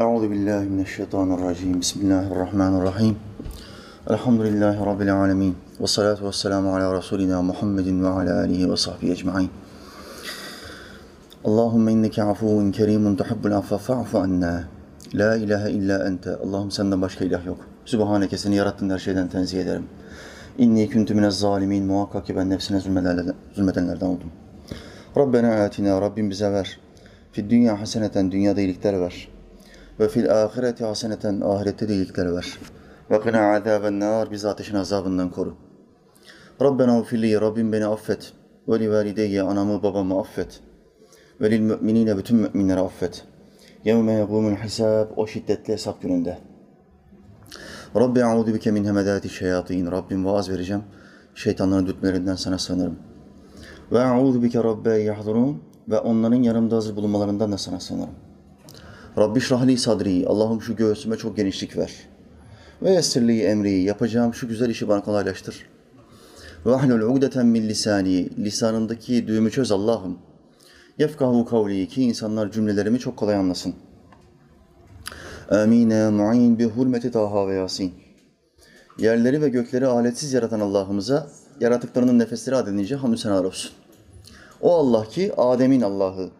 Euzu billahi mineşşeytanirracim. Bismillahirrahmanirrahim. Elhamdülillahi rabbil alamin. Ve salatu vesselamu ala resulina Muhammedin ve ala alihi ve sahbihi ecmaîn. Allahumme inneke afuvun kerimun tuhibbul affe fa'fu anna. La ilahe illa ente. Allah'ım senden başka ilah yok. Sübhaneke seni yarattın her şeyden tenzih ederim. İnni kuntu minez zalimin. Muhakkak ki ben nefsine zulmedenlerden oldum. Rabbena atina. Rabbim bize ver. Fid dünya haseneten. Dünyada iyilikler ver ve fil ahireti haseneten ahirette de iyilikler ver. Ve kına azaben nar bizi ateşin azabından koru. Rabbena ufilli Rabbim beni affet. Ve li valideyye anamı babamı affet. Ve lil müminine bütün müminleri affet. Yevme yegûmün hisab o şiddetli hesap gününde. Rabbi a'udu bike min hemedati şeyatîn. Rabbim vaaz vereceğim. Şeytanların dütmelerinden sana sığınırım. Ve a'udu bike rabbe yahdurun. Ve onların yanımda hazır bulunmalarından da sana sığınırım. Rabbi şrahli sadri. Allah'ım şu göğsüme çok genişlik ver. Ve yessirli emri. Yapacağım şu güzel işi bana kolaylaştır. Ve ahlul ugdeten min lisani. Lisanındaki düğümü çöz Allah'ım. Yefkahu kavli ki insanlar cümlelerimi çok kolay anlasın. Amine mu'in bi hurmeti Taha ve Yasin. Yerleri ve gökleri aletsiz yaratan Allah'ımıza yaratıklarının nefesleri adedince hamdü senalar olsun. O Allah ki Adem'in Allah'ı,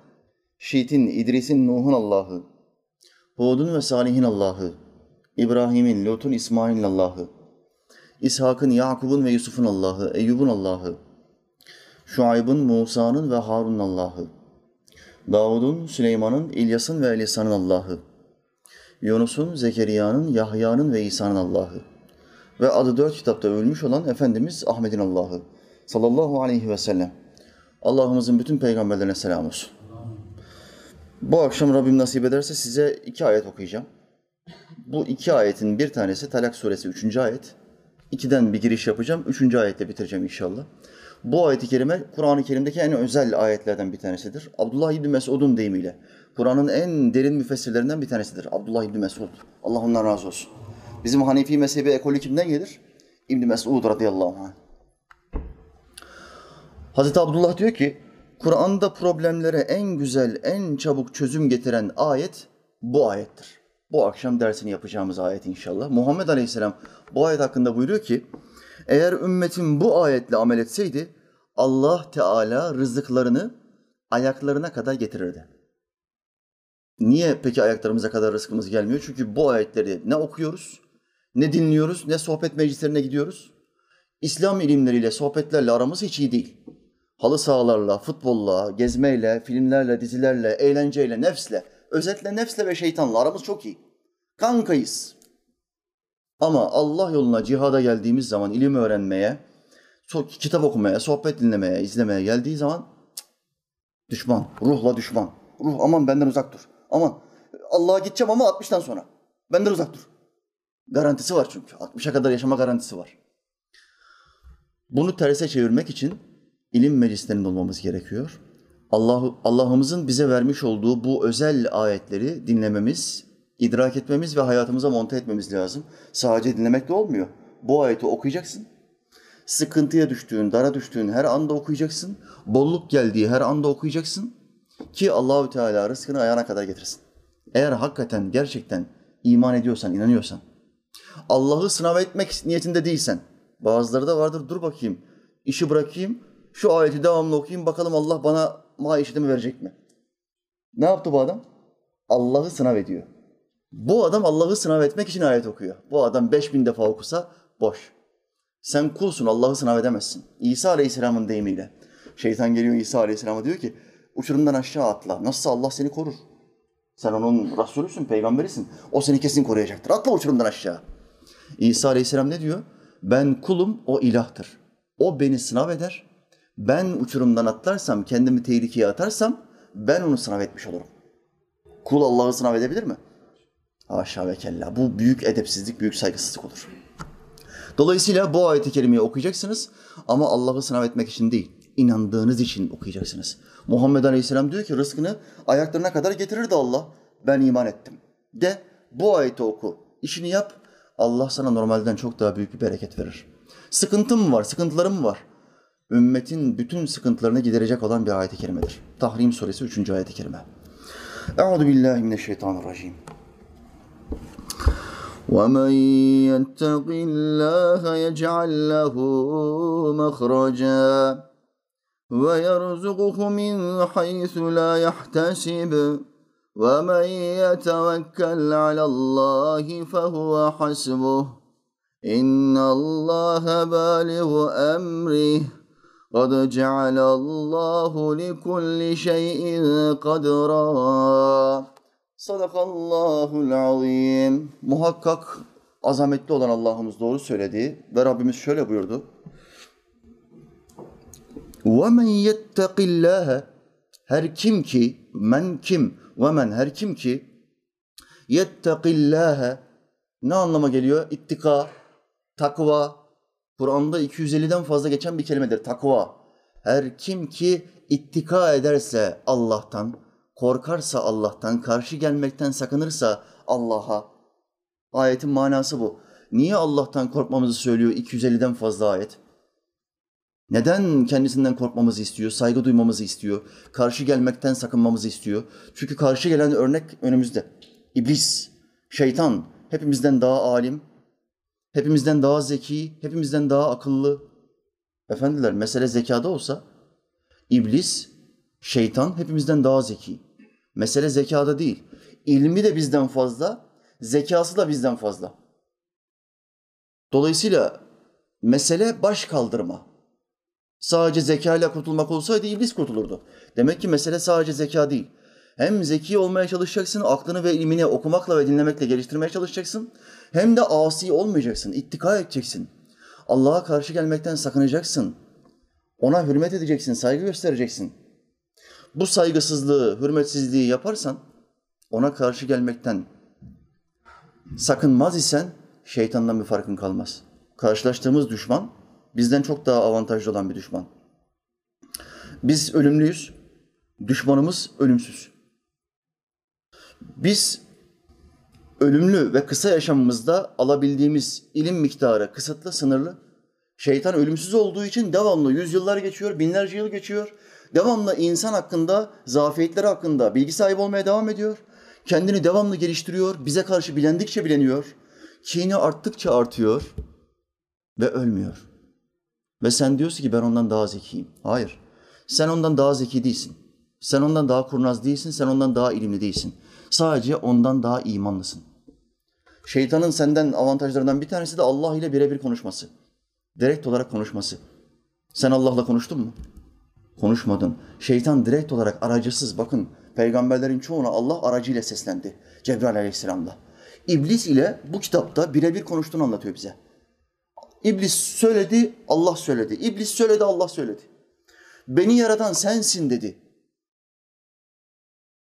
Şiit'in, İdris'in, Nuh'un Allah'ı, Hud'un ve Salih'in Allah'ı, İbrahim'in, Lut'un, İsmail'in Allah'ı, İshak'ın, Yakub'un ve Yusuf'un Allah'ı, Eyyub'un Allah'ı, Şuayb'ın, Musa'nın ve Harun'un Allah'ı, Davud'un, Süleyman'ın, İlyas'ın ve Elisa'nın Allah'ı, Yunus'un, Zekeriya'nın, Yahya'nın ve İsa'nın Allah'ı ve adı dört kitapta ölmüş olan Efendimiz Ahmet'in Allah'ı sallallahu aleyhi ve sellem. Allah'ımızın bütün peygamberlerine selam olsun. Bu akşam Rabbim nasip ederse size iki ayet okuyacağım. Bu iki ayetin bir tanesi Talak suresi 3. ayet. İkiden bir giriş yapacağım. Üçüncü ayetle bitireceğim inşallah. Bu ayet-i kerime Kur'an-ı Kerim'deki en özel ayetlerden bir tanesidir. Abdullah İbni Mesud'un deyimiyle. Kur'an'ın en derin müfessirlerinden bir tanesidir. Abdullah İbni Mesud. Allah ondan razı olsun. Bizim Hanefi mezhebi ekolü kimden gelir? İbni Mesud radıyallahu anh. Hazreti Abdullah diyor ki, Kur'an'da problemlere en güzel, en çabuk çözüm getiren ayet bu ayettir. Bu akşam dersini yapacağımız ayet inşallah. Muhammed Aleyhisselam bu ayet hakkında buyuruyor ki, eğer ümmetim bu ayetle amel etseydi Allah Teala rızıklarını ayaklarına kadar getirirdi. Niye peki ayaklarımıza kadar rızkımız gelmiyor? Çünkü bu ayetleri ne okuyoruz, ne dinliyoruz, ne sohbet meclislerine gidiyoruz. İslam ilimleriyle, sohbetlerle aramız hiç iyi değil. Halı sahalarla, futbolla, gezmeyle, filmlerle, dizilerle, eğlenceyle, nefsle, özetle nefsle ve şeytanla aramız çok iyi. Kankayız. Ama Allah yoluna cihada geldiğimiz zaman ilim öğrenmeye, kitap okumaya, sohbet dinlemeye, izlemeye geldiği zaman düşman, ruhla düşman. Ruh aman benden uzak dur. Aman Allah'a gideceğim ama 60'tan sonra. Benden uzak dur. Garantisi var çünkü. 60'a kadar yaşama garantisi var. Bunu terse çevirmek için ilim meclislerinde olmamız gerekiyor. Allah Allah'ımızın bize vermiş olduğu bu özel ayetleri dinlememiz, idrak etmemiz ve hayatımıza monte etmemiz lazım. Sadece dinlemekle olmuyor. Bu ayeti okuyacaksın. Sıkıntıya düştüğün, dara düştüğün her anda okuyacaksın. Bolluk geldiği her anda okuyacaksın ki Allahü Teala rızkını ayağına kadar getirsin. Eğer hakikaten gerçekten iman ediyorsan, inanıyorsan, Allah'ı sınav etmek niyetinde değilsen, bazıları da vardır dur bakayım, işi bırakayım, şu ayeti devamlı okuyayım bakalım Allah bana maişetimi verecek mi? Ne yaptı bu adam? Allah'ı sınav ediyor. Bu adam Allah'ı sınav etmek için ayet okuyor. Bu adam beş bin defa okusa boş. Sen kulsun, Allah'ı sınav edemezsin. İsa Aleyhisselam'ın deyimiyle. Şeytan geliyor İsa Aleyhisselam'a diyor ki, uçurumdan aşağı atla. Nasılsa Allah seni korur. Sen onun Resulüsün, peygamberisin. O seni kesin koruyacaktır. Atla uçurumdan aşağı. İsa Aleyhisselam ne diyor? Ben kulum, o ilahtır. O beni sınav eder. Ben uçurumdan atlarsam, kendimi tehlikeye atarsam ben onu sınav etmiş olurum. Kul Allah'ı sınav edebilir mi? Haşa ve kella. Bu büyük edepsizlik, büyük saygısızlık olur. Dolayısıyla bu ayeti kerimeyi okuyacaksınız ama Allah'ı sınav etmek için değil, inandığınız için okuyacaksınız. Muhammed Aleyhisselam diyor ki rızkını ayaklarına kadar getirirdi Allah. Ben iman ettim. De bu ayeti oku, işini yap. Allah sana normalden çok daha büyük bir bereket verir. Sıkıntın mı var, sıkıntıların mı var? Ümmetin bütün sıkıntılarını giderecek olan bir ayet-i kerimedir. Tahrim suresi 3. ayet-i kerime. Euzu billahi mineşşeytanirracim. ومن يتق الله يجعل له مخرجا ويرزقه من حيث لا يحتسب ومن يتوكل على الله فهو حسبه ان الله بالغ امره قد جعل الله لكل شيء قدرا Sadakallahul azim. Muhakkak azametli olan Allah'ımız doğru söyledi ve Rabbimiz şöyle buyurdu. وَمَنْ يَتَّقِ اللّٰهَ Her kim ki, men kim, ve men her kim ki yettaqillâhe ne anlama geliyor? İttika, takva. Kur'an'da 250'den fazla geçen bir kelimedir takva. Her kim ki ittika ederse Allah'tan, korkarsa Allah'tan, karşı gelmekten sakınırsa Allah'a. Ayetin manası bu. Niye Allah'tan korkmamızı söylüyor 250'den fazla ayet? Neden kendisinden korkmamızı istiyor, saygı duymamızı istiyor, karşı gelmekten sakınmamızı istiyor? Çünkü karşı gelen örnek önümüzde. İblis, şeytan hepimizden daha alim, hepimizden daha zeki, hepimizden daha akıllı. Efendiler mesele zekada olsa iblis, şeytan hepimizden daha zeki. Mesele zekada değil. İlmi de bizden fazla, zekası da bizden fazla. Dolayısıyla mesele baş kaldırma. Sadece zeka ile kurtulmak olsaydı iblis kurtulurdu. Demek ki mesele sadece zeka değil. Hem zeki olmaya çalışacaksın, aklını ve ilmini okumakla ve dinlemekle geliştirmeye çalışacaksın. Hem de asi olmayacaksın, ittika edeceksin. Allah'a karşı gelmekten sakınacaksın. Ona hürmet edeceksin, saygı göstereceksin. Bu saygısızlığı, hürmetsizliği yaparsan, ona karşı gelmekten sakınmaz isen şeytandan bir farkın kalmaz. Karşılaştığımız düşman bizden çok daha avantajlı olan bir düşman. Biz ölümlüyüz, düşmanımız ölümsüz. Biz ölümlü ve kısa yaşamımızda alabildiğimiz ilim miktarı kısıtlı, sınırlı. Şeytan ölümsüz olduğu için devamlı yüzyıllar geçiyor, binlerce yıl geçiyor. Devamlı insan hakkında, zafiyetleri hakkında bilgi sahibi olmaya devam ediyor. Kendini devamlı geliştiriyor, bize karşı bilendikçe bileniyor. Kini arttıkça artıyor ve ölmüyor. Ve sen diyorsun ki ben ondan daha zekiyim. Hayır. Sen ondan daha zeki değilsin. Sen ondan daha kurnaz değilsin, sen ondan daha ilimli değilsin. Sadece ondan daha imanlısın. Şeytanın senden avantajlarından bir tanesi de Allah ile birebir konuşması. Direkt olarak konuşması. Sen Allah'la konuştun mu? Konuşmadın. Şeytan direkt olarak aracısız bakın peygamberlerin çoğuna Allah aracıyla seslendi. Cebrail aleyhisselamla. İblis ile bu kitapta birebir konuştuğunu anlatıyor bize. İblis söyledi, Allah söyledi. İblis söyledi, Allah söyledi. Beni yaratan sensin dedi.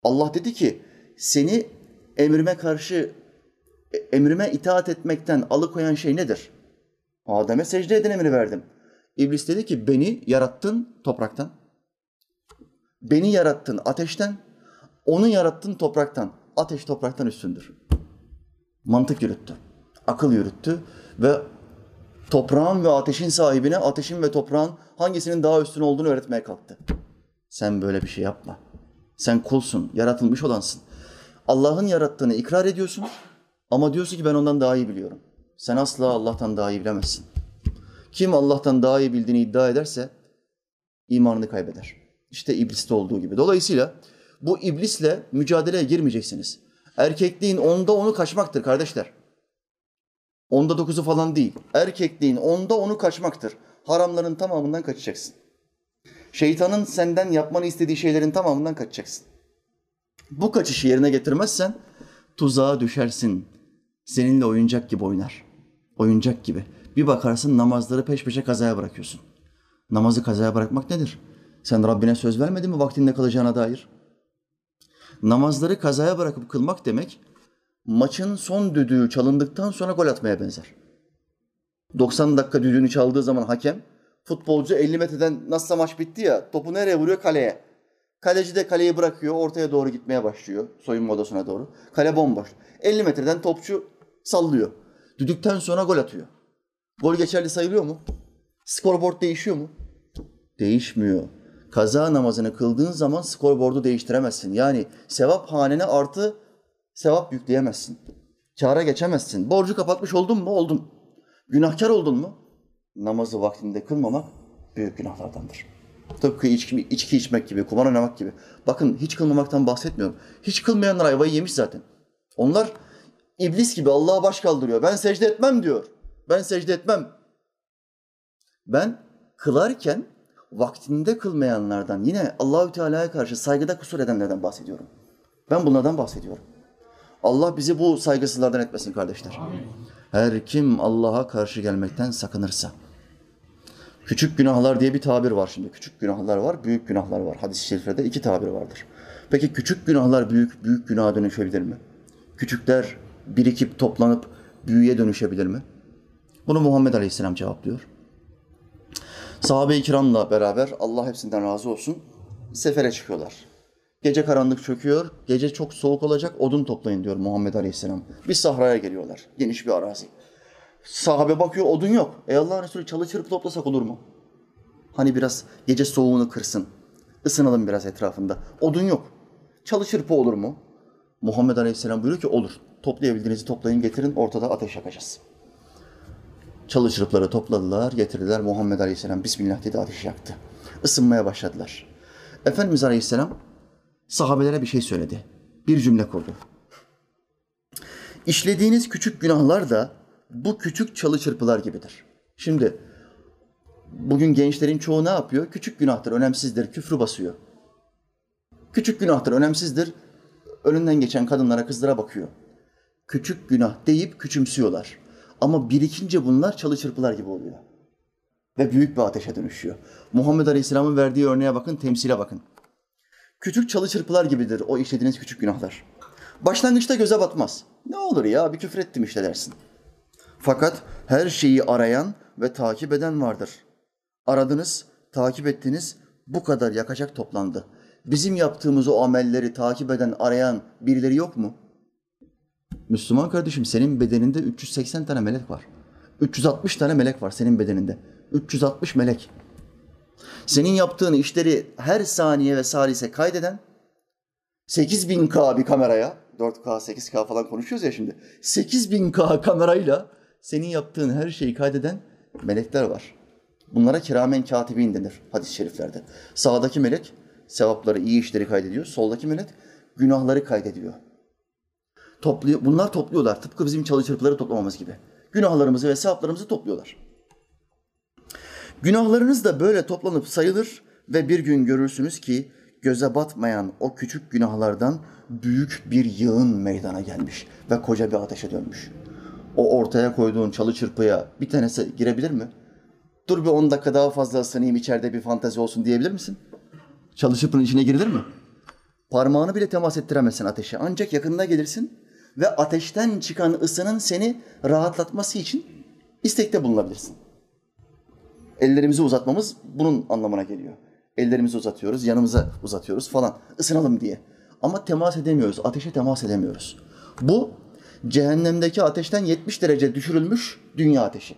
Allah dedi ki seni emrime karşı emrime itaat etmekten alıkoyan şey nedir? Adem'e secde edin emri verdim. İblis dedi ki beni yarattın topraktan. Beni yarattın ateşten. Onu yarattın topraktan. Ateş topraktan üstündür. Mantık yürüttü. Akıl yürüttü ve toprağın ve ateşin sahibine ateşin ve toprağın hangisinin daha üstün olduğunu öğretmeye kalktı. Sen böyle bir şey yapma. Sen kulsun, yaratılmış olansın. Allah'ın yarattığını ikrar ediyorsun ama diyorsun ki ben ondan daha iyi biliyorum. Sen asla Allah'tan daha iyi bilemezsin. Kim Allah'tan daha iyi bildiğini iddia ederse imanını kaybeder. İşte ibliste olduğu gibi. Dolayısıyla bu iblisle mücadeleye girmeyeceksiniz. Erkekliğin onda onu kaçmaktır kardeşler. Onda dokuzu falan değil. Erkekliğin onda onu kaçmaktır. Haramların tamamından kaçacaksın. Şeytanın senden yapmanı istediği şeylerin tamamından kaçacaksın. Bu kaçışı yerine getirmezsen tuzağa düşersin. Seninle oyuncak gibi oynar. Oyuncak gibi. Bir bakarsın namazları peş peşe kazaya bırakıyorsun. Namazı kazaya bırakmak nedir? Sen Rabbine söz vermedin mi vaktinde kalacağına dair? Namazları kazaya bırakıp kılmak demek maçın son düdüğü çalındıktan sonra gol atmaya benzer. 90 dakika düdüğünü çaldığı zaman hakem futbolcu 50 metreden nasılsa maç bitti ya topu nereye vuruyor? Kaleye. Kaleci de kaleyi bırakıyor ortaya doğru gitmeye başlıyor soyunma odasına doğru. Kale bomboş. 50 metreden topçu sallıyor. Düdükten sonra gol atıyor. Gol geçerli sayılıyor mu? Skorboard değişiyor mu? Değişmiyor. Kaza namazını kıldığın zaman skorboardu değiştiremezsin. Yani sevap hanene artı sevap yükleyemezsin. Kâra geçemezsin. Borcu kapatmış oldun mu? Oldun. Günahkar oldun mu? Namazı vaktinde kılmamak büyük günahlardandır. Tıpkı içki, içki içmek gibi, kumar oynamak gibi. Bakın hiç kılmamaktan bahsetmiyorum. Hiç kılmayanlar ayvayı yemiş zaten. Onlar iblis gibi Allah'a baş kaldırıyor. Ben secde etmem diyor. Ben secde etmem. Ben kılarken vaktinde kılmayanlardan yine Allahü Teala'ya karşı saygıda kusur edenlerden bahsediyorum. Ben bunlardan bahsediyorum. Allah bizi bu saygısızlardan etmesin kardeşler. Her kim Allah'a karşı gelmekten sakınırsa. Küçük günahlar diye bir tabir var şimdi. Küçük günahlar var, büyük günahlar var. Hadis-i şeriflerde iki tabir vardır. Peki küçük günahlar büyük büyük günaha dönüşebilir mi? Küçükler birikip toplanıp büyüye dönüşebilir mi? Bunu Muhammed Aleyhisselam cevaplıyor. Sahabe-i kiramla beraber Allah hepsinden razı olsun sefere çıkıyorlar. Gece karanlık çöküyor, gece çok soğuk olacak, odun toplayın diyor Muhammed Aleyhisselam. Bir sahraya geliyorlar, geniş bir arazi. Sahabe bakıyor, odun yok. Ey Allah Resulü çalı çırpı toplasak olur mu? Hani biraz gece soğuğunu kırsın, ısınalım biraz etrafında. Odun yok. Çalı çırpı olur mu? Muhammed Aleyhisselam buyuruyor ki olur. Toplayabildiğinizi toplayın getirin, ortada ateş yakacağız. Çalı çırpları topladılar, getirdiler. Muhammed Aleyhisselam Bismillah dedi, ateş yaktı. Isınmaya başladılar. Efendimiz Aleyhisselam sahabelere bir şey söyledi. Bir cümle kurdu. İşlediğiniz küçük günahlar da bu küçük çalı çırpılar gibidir. Şimdi bugün gençlerin çoğu ne yapıyor? Küçük günahtır, önemsizdir, küfrü basıyor. Küçük günahtır, önemsizdir. Önünden geçen kadınlara, kızlara bakıyor. Küçük günah deyip küçümsüyorlar. Ama birikince bunlar çalı çırpılar gibi oluyor. Ve büyük bir ateşe dönüşüyor. Muhammed Aleyhisselam'ın verdiği örneğe bakın, temsile bakın. Küçük çalı çırpılar gibidir o işlediğiniz küçük günahlar. Başlangıçta göze batmaz. Ne olur ya bir küfür ettim işte dersin. Fakat her şeyi arayan ve takip eden vardır. Aradınız, takip ettiniz, bu kadar yakacak toplandı. Bizim yaptığımız o amelleri takip eden, arayan birileri yok mu? Müslüman kardeşim senin bedeninde 380 tane melek var. 360 tane melek var senin bedeninde. 360 melek. Senin yaptığın işleri her saniye ve salise kaydeden 8000K bir kameraya 4K, 8K falan konuşuyoruz ya şimdi. 8000K kamerayla senin yaptığın her şeyi kaydeden melekler var. Bunlara kiramen katibin denir hadis-i şeriflerde. Sağdaki melek sevapları, iyi işleri kaydediyor. Soldaki melek günahları kaydediyor. Topluyor, bunlar topluyorlar. Tıpkı bizim çalı çırpıları toplamamız gibi. Günahlarımızı ve sevaplarımızı topluyorlar. Günahlarınız da böyle toplanıp sayılır ve bir gün görürsünüz ki göze batmayan o küçük günahlardan büyük bir yığın meydana gelmiş ve koca bir ateşe dönmüş. O ortaya koyduğun çalı çırpıya bir tanesi girebilir mi? Dur bir 10 dakika daha fazla ısınayım içeride bir fantezi olsun diyebilir misin? Çalı çırpının içine girilir mi? Parmağını bile temas ettiremezsin ateşe. Ancak yakınına gelirsin ve ateşten çıkan ısının seni rahatlatması için istekte bulunabilirsin. Ellerimizi uzatmamız bunun anlamına geliyor. Ellerimizi uzatıyoruz, yanımıza uzatıyoruz falan. Isınalım diye. Ama temas edemiyoruz, ateşe temas edemiyoruz. Bu cehennemdeki ateşten 70 derece düşürülmüş dünya ateşi.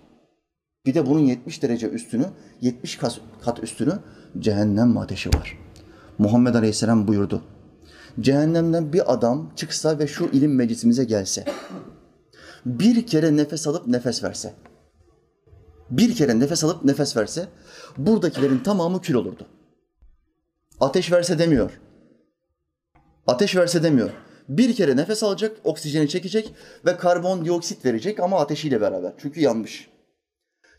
Bir de bunun 70 derece üstünü, 70 kat üstünü cehennem ateşi var. Muhammed Aleyhisselam buyurdu. Cehennemden bir adam çıksa ve şu ilim meclisimize gelse, bir kere nefes alıp nefes verse, bir kere nefes alıp nefes verse, buradakilerin tamamı kül olurdu. Ateş verse demiyor. Ateş verse demiyor. Bir kere nefes alacak, oksijeni çekecek ve karbondioksit verecek ama ateşiyle beraber. Çünkü yanmış.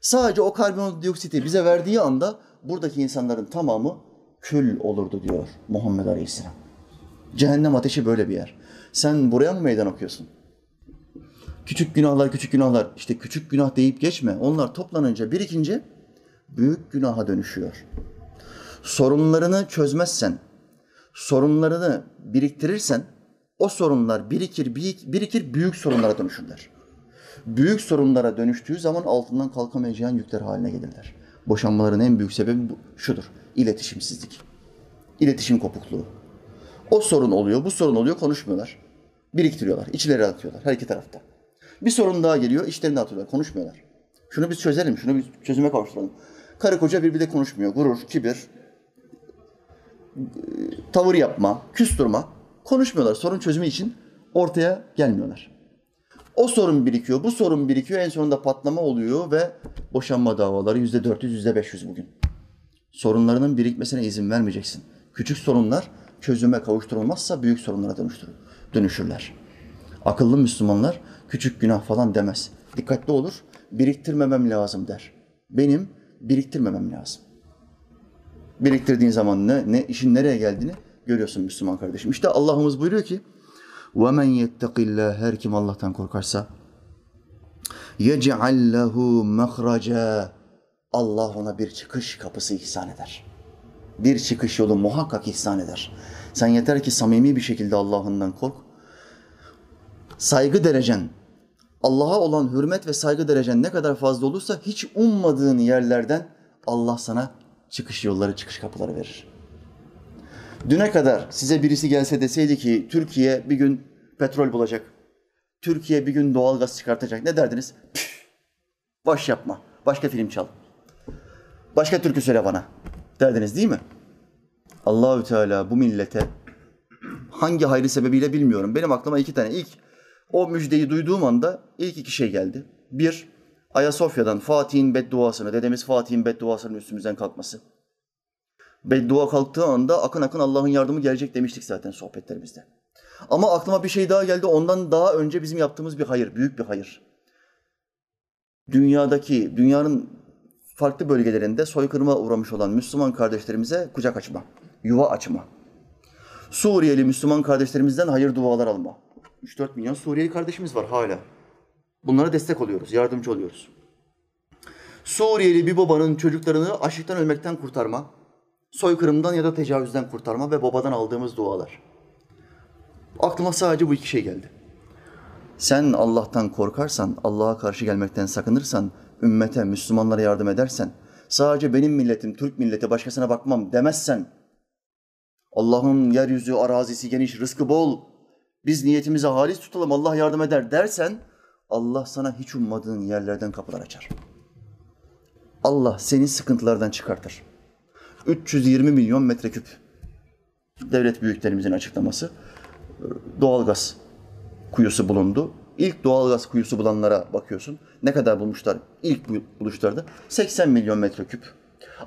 Sadece o karbondioksiti bize verdiği anda buradaki insanların tamamı kül olurdu diyor Muhammed Aleyhisselam. Cehennem ateşi böyle bir yer. Sen buraya mı meydan okuyorsun? Küçük günahlar, küçük günahlar. İşte küçük günah deyip geçme. Onlar toplanınca, birikince büyük günaha dönüşüyor. Sorunlarını çözmezsen, sorunlarını biriktirirsen o sorunlar birikir, birikir büyük sorunlara dönüşürler. Büyük sorunlara dönüştüğü zaman altından kalkamayacağın yükler haline gelirler. Boşanmaların en büyük sebebi bu, şudur. İletişimsizlik. İletişim kopukluğu. O sorun oluyor, bu sorun oluyor, konuşmuyorlar. Biriktiriyorlar, içleri atıyorlar her iki tarafta. Bir sorun daha geliyor, içlerini atıyorlar, konuşmuyorlar. Şunu biz çözelim, şunu bir çözüme kavuşturalım. Karı koca birbirine konuşmuyor. Gurur, kibir, tavır yapma, küstürme. Konuşmuyorlar. Sorun çözümü için ortaya gelmiyorlar. O sorun birikiyor, bu sorun birikiyor. En sonunda patlama oluyor ve boşanma davaları yüzde 400, yüzde 500 bugün. Sorunlarının birikmesine izin vermeyeceksin. Küçük sorunlar çözüme kavuşturulmazsa büyük sorunlara dönüştürür, dönüşürler. Akıllı Müslümanlar küçük günah falan demez. Dikkatli olur, biriktirmemem lazım der. Benim biriktirmemem lazım. Biriktirdiğin zaman ne, ne işin nereye geldiğini görüyorsun Müslüman kardeşim. İşte Allah'ımız buyuruyor ki وَمَنْ يَتَّقِ اللّٰهِ Her kim Allah'tan korkarsa يَجْعَلْ لَهُ مَخْرَجًا Allah ona bir çıkış kapısı ihsan eder. Bir çıkış yolu muhakkak ihsan eder. Sen yeter ki samimi bir şekilde Allah'ından kork. Saygı derecen, Allah'a olan hürmet ve saygı derecen ne kadar fazla olursa hiç ummadığın yerlerden Allah sana çıkış yolları, çıkış kapıları verir. Düne kadar size birisi gelse deseydi ki Türkiye bir gün petrol bulacak, Türkiye bir gün doğal gaz çıkartacak ne derdiniz? Püf, boş yapma, başka film çal. Başka türkü söyle bana derdiniz değil mi? Allahü Teala bu millete hangi hayri sebebiyle bilmiyorum. Benim aklıma iki tane. İlk o müjdeyi duyduğum anda ilk iki şey geldi. Bir, Ayasofya'dan Fatih'in bedduasını, dedemiz Fatih'in bedduasının üstümüzden kalkması. Beddua kalktığı anda akın akın Allah'ın yardımı gelecek demiştik zaten sohbetlerimizde. Ama aklıma bir şey daha geldi. Ondan daha önce bizim yaptığımız bir hayır, büyük bir hayır. Dünyadaki, dünyanın farklı bölgelerinde soykırıma uğramış olan Müslüman kardeşlerimize kucak açma, yuva açma. Suriyeli Müslüman kardeşlerimizden hayır dualar alma. 3-4 milyon Suriyeli kardeşimiz var hala. Bunlara destek oluyoruz, yardımcı oluyoruz. Suriyeli bir babanın çocuklarını açlıktan ölmekten kurtarma, soykırımdan ya da tecavüzden kurtarma ve babadan aldığımız dualar. Aklıma sadece bu iki şey geldi. Sen Allah'tan korkarsan, Allah'a karşı gelmekten sakınırsan, ümmete, Müslümanlara yardım edersen, sadece benim milletim, Türk milleti başkasına bakmam demezsen, Allah'ın yeryüzü, arazisi geniş, rızkı bol, biz niyetimizi halis tutalım, Allah yardım eder dersen, Allah sana hiç ummadığın yerlerden kapılar açar. Allah seni sıkıntılardan çıkartır. 320 milyon metreküp devlet büyüklerimizin açıklaması doğalgaz kuyusu bulundu. İlk doğalgaz kuyusu bulanlara bakıyorsun. Ne kadar bulmuşlar ilk buluşlarda? 80 milyon metreküp,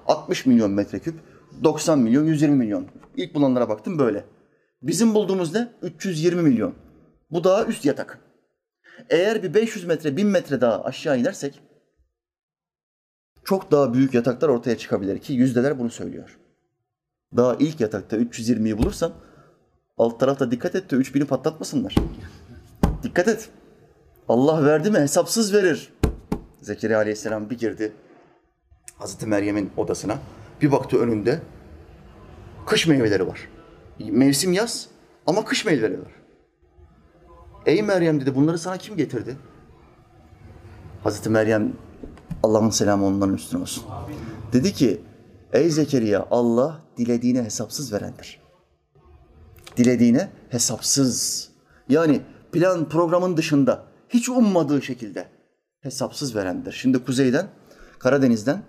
60 milyon metreküp, 90 milyon, 120 milyon. İlk bulanlara baktım böyle. Bizim bulduğumuz ne? 320 milyon. Bu daha üst yatak. Eğer bir 500 metre, 1000 metre daha aşağı inersek çok daha büyük yataklar ortaya çıkabilir ki yüzdeler bunu söylüyor. Daha ilk yatakta 320'yi bulursan alt tarafta dikkat et de 3000'i patlatmasınlar. Dikkat et. Allah verdi mi hesapsız verir. Zekeriya Aleyhisselam bir girdi Hazreti Meryem'in odasına. Bir baktı önünde kış meyveleri var. Mevsim yaz ama kış meyveleri var. Ey Meryem dedi bunları sana kim getirdi? Hazreti Meryem Allah'ın selamı onların üstüne olsun. Dedi ki ey Zekeriya Allah dilediğine hesapsız verendir. Dilediğine hesapsız. Yani plan programın dışında hiç ummadığı şekilde hesapsız verendir. Şimdi kuzeyden, Karadeniz'den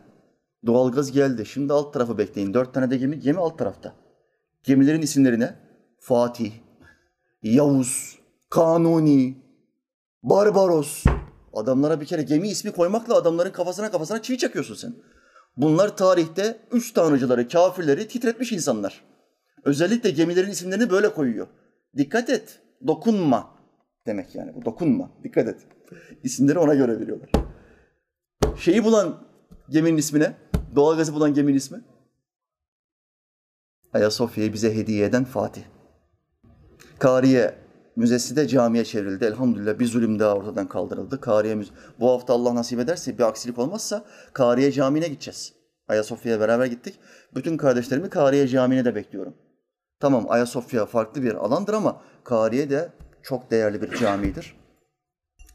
doğalgaz geldi. Şimdi alt tarafı bekleyin. Dört tane de gemi, gemi alt tarafta. Gemilerin isimleri ne? Fatih, Yavuz, Kanuni, Barbaros. Adamlara bir kere gemi ismi koymakla adamların kafasına kafasına çivi çakıyorsun sen. Bunlar tarihte üç tanrıcıları, kafirleri titretmiş insanlar. Özellikle gemilerin isimlerini böyle koyuyor. Dikkat et, dokunma demek yani bu. Dokunma, dikkat et. İsimleri ona göre veriyorlar. Şeyi bulan geminin ismine, doğalgazı bulan geminin ismi? Ayasofya'yı bize hediye eden Fatih. Kariye Müzesi de camiye çevrildi. Elhamdülillah bir zulüm daha ortadan kaldırıldı. Kariye müze... Bu hafta Allah nasip ederse bir aksilik olmazsa Kariye Camii'ne gideceğiz. Ayasofya'ya beraber gittik. Bütün kardeşlerimi Kariye Camii'ne de bekliyorum. Tamam Ayasofya farklı bir alandır ama Kariye de çok değerli bir camidir.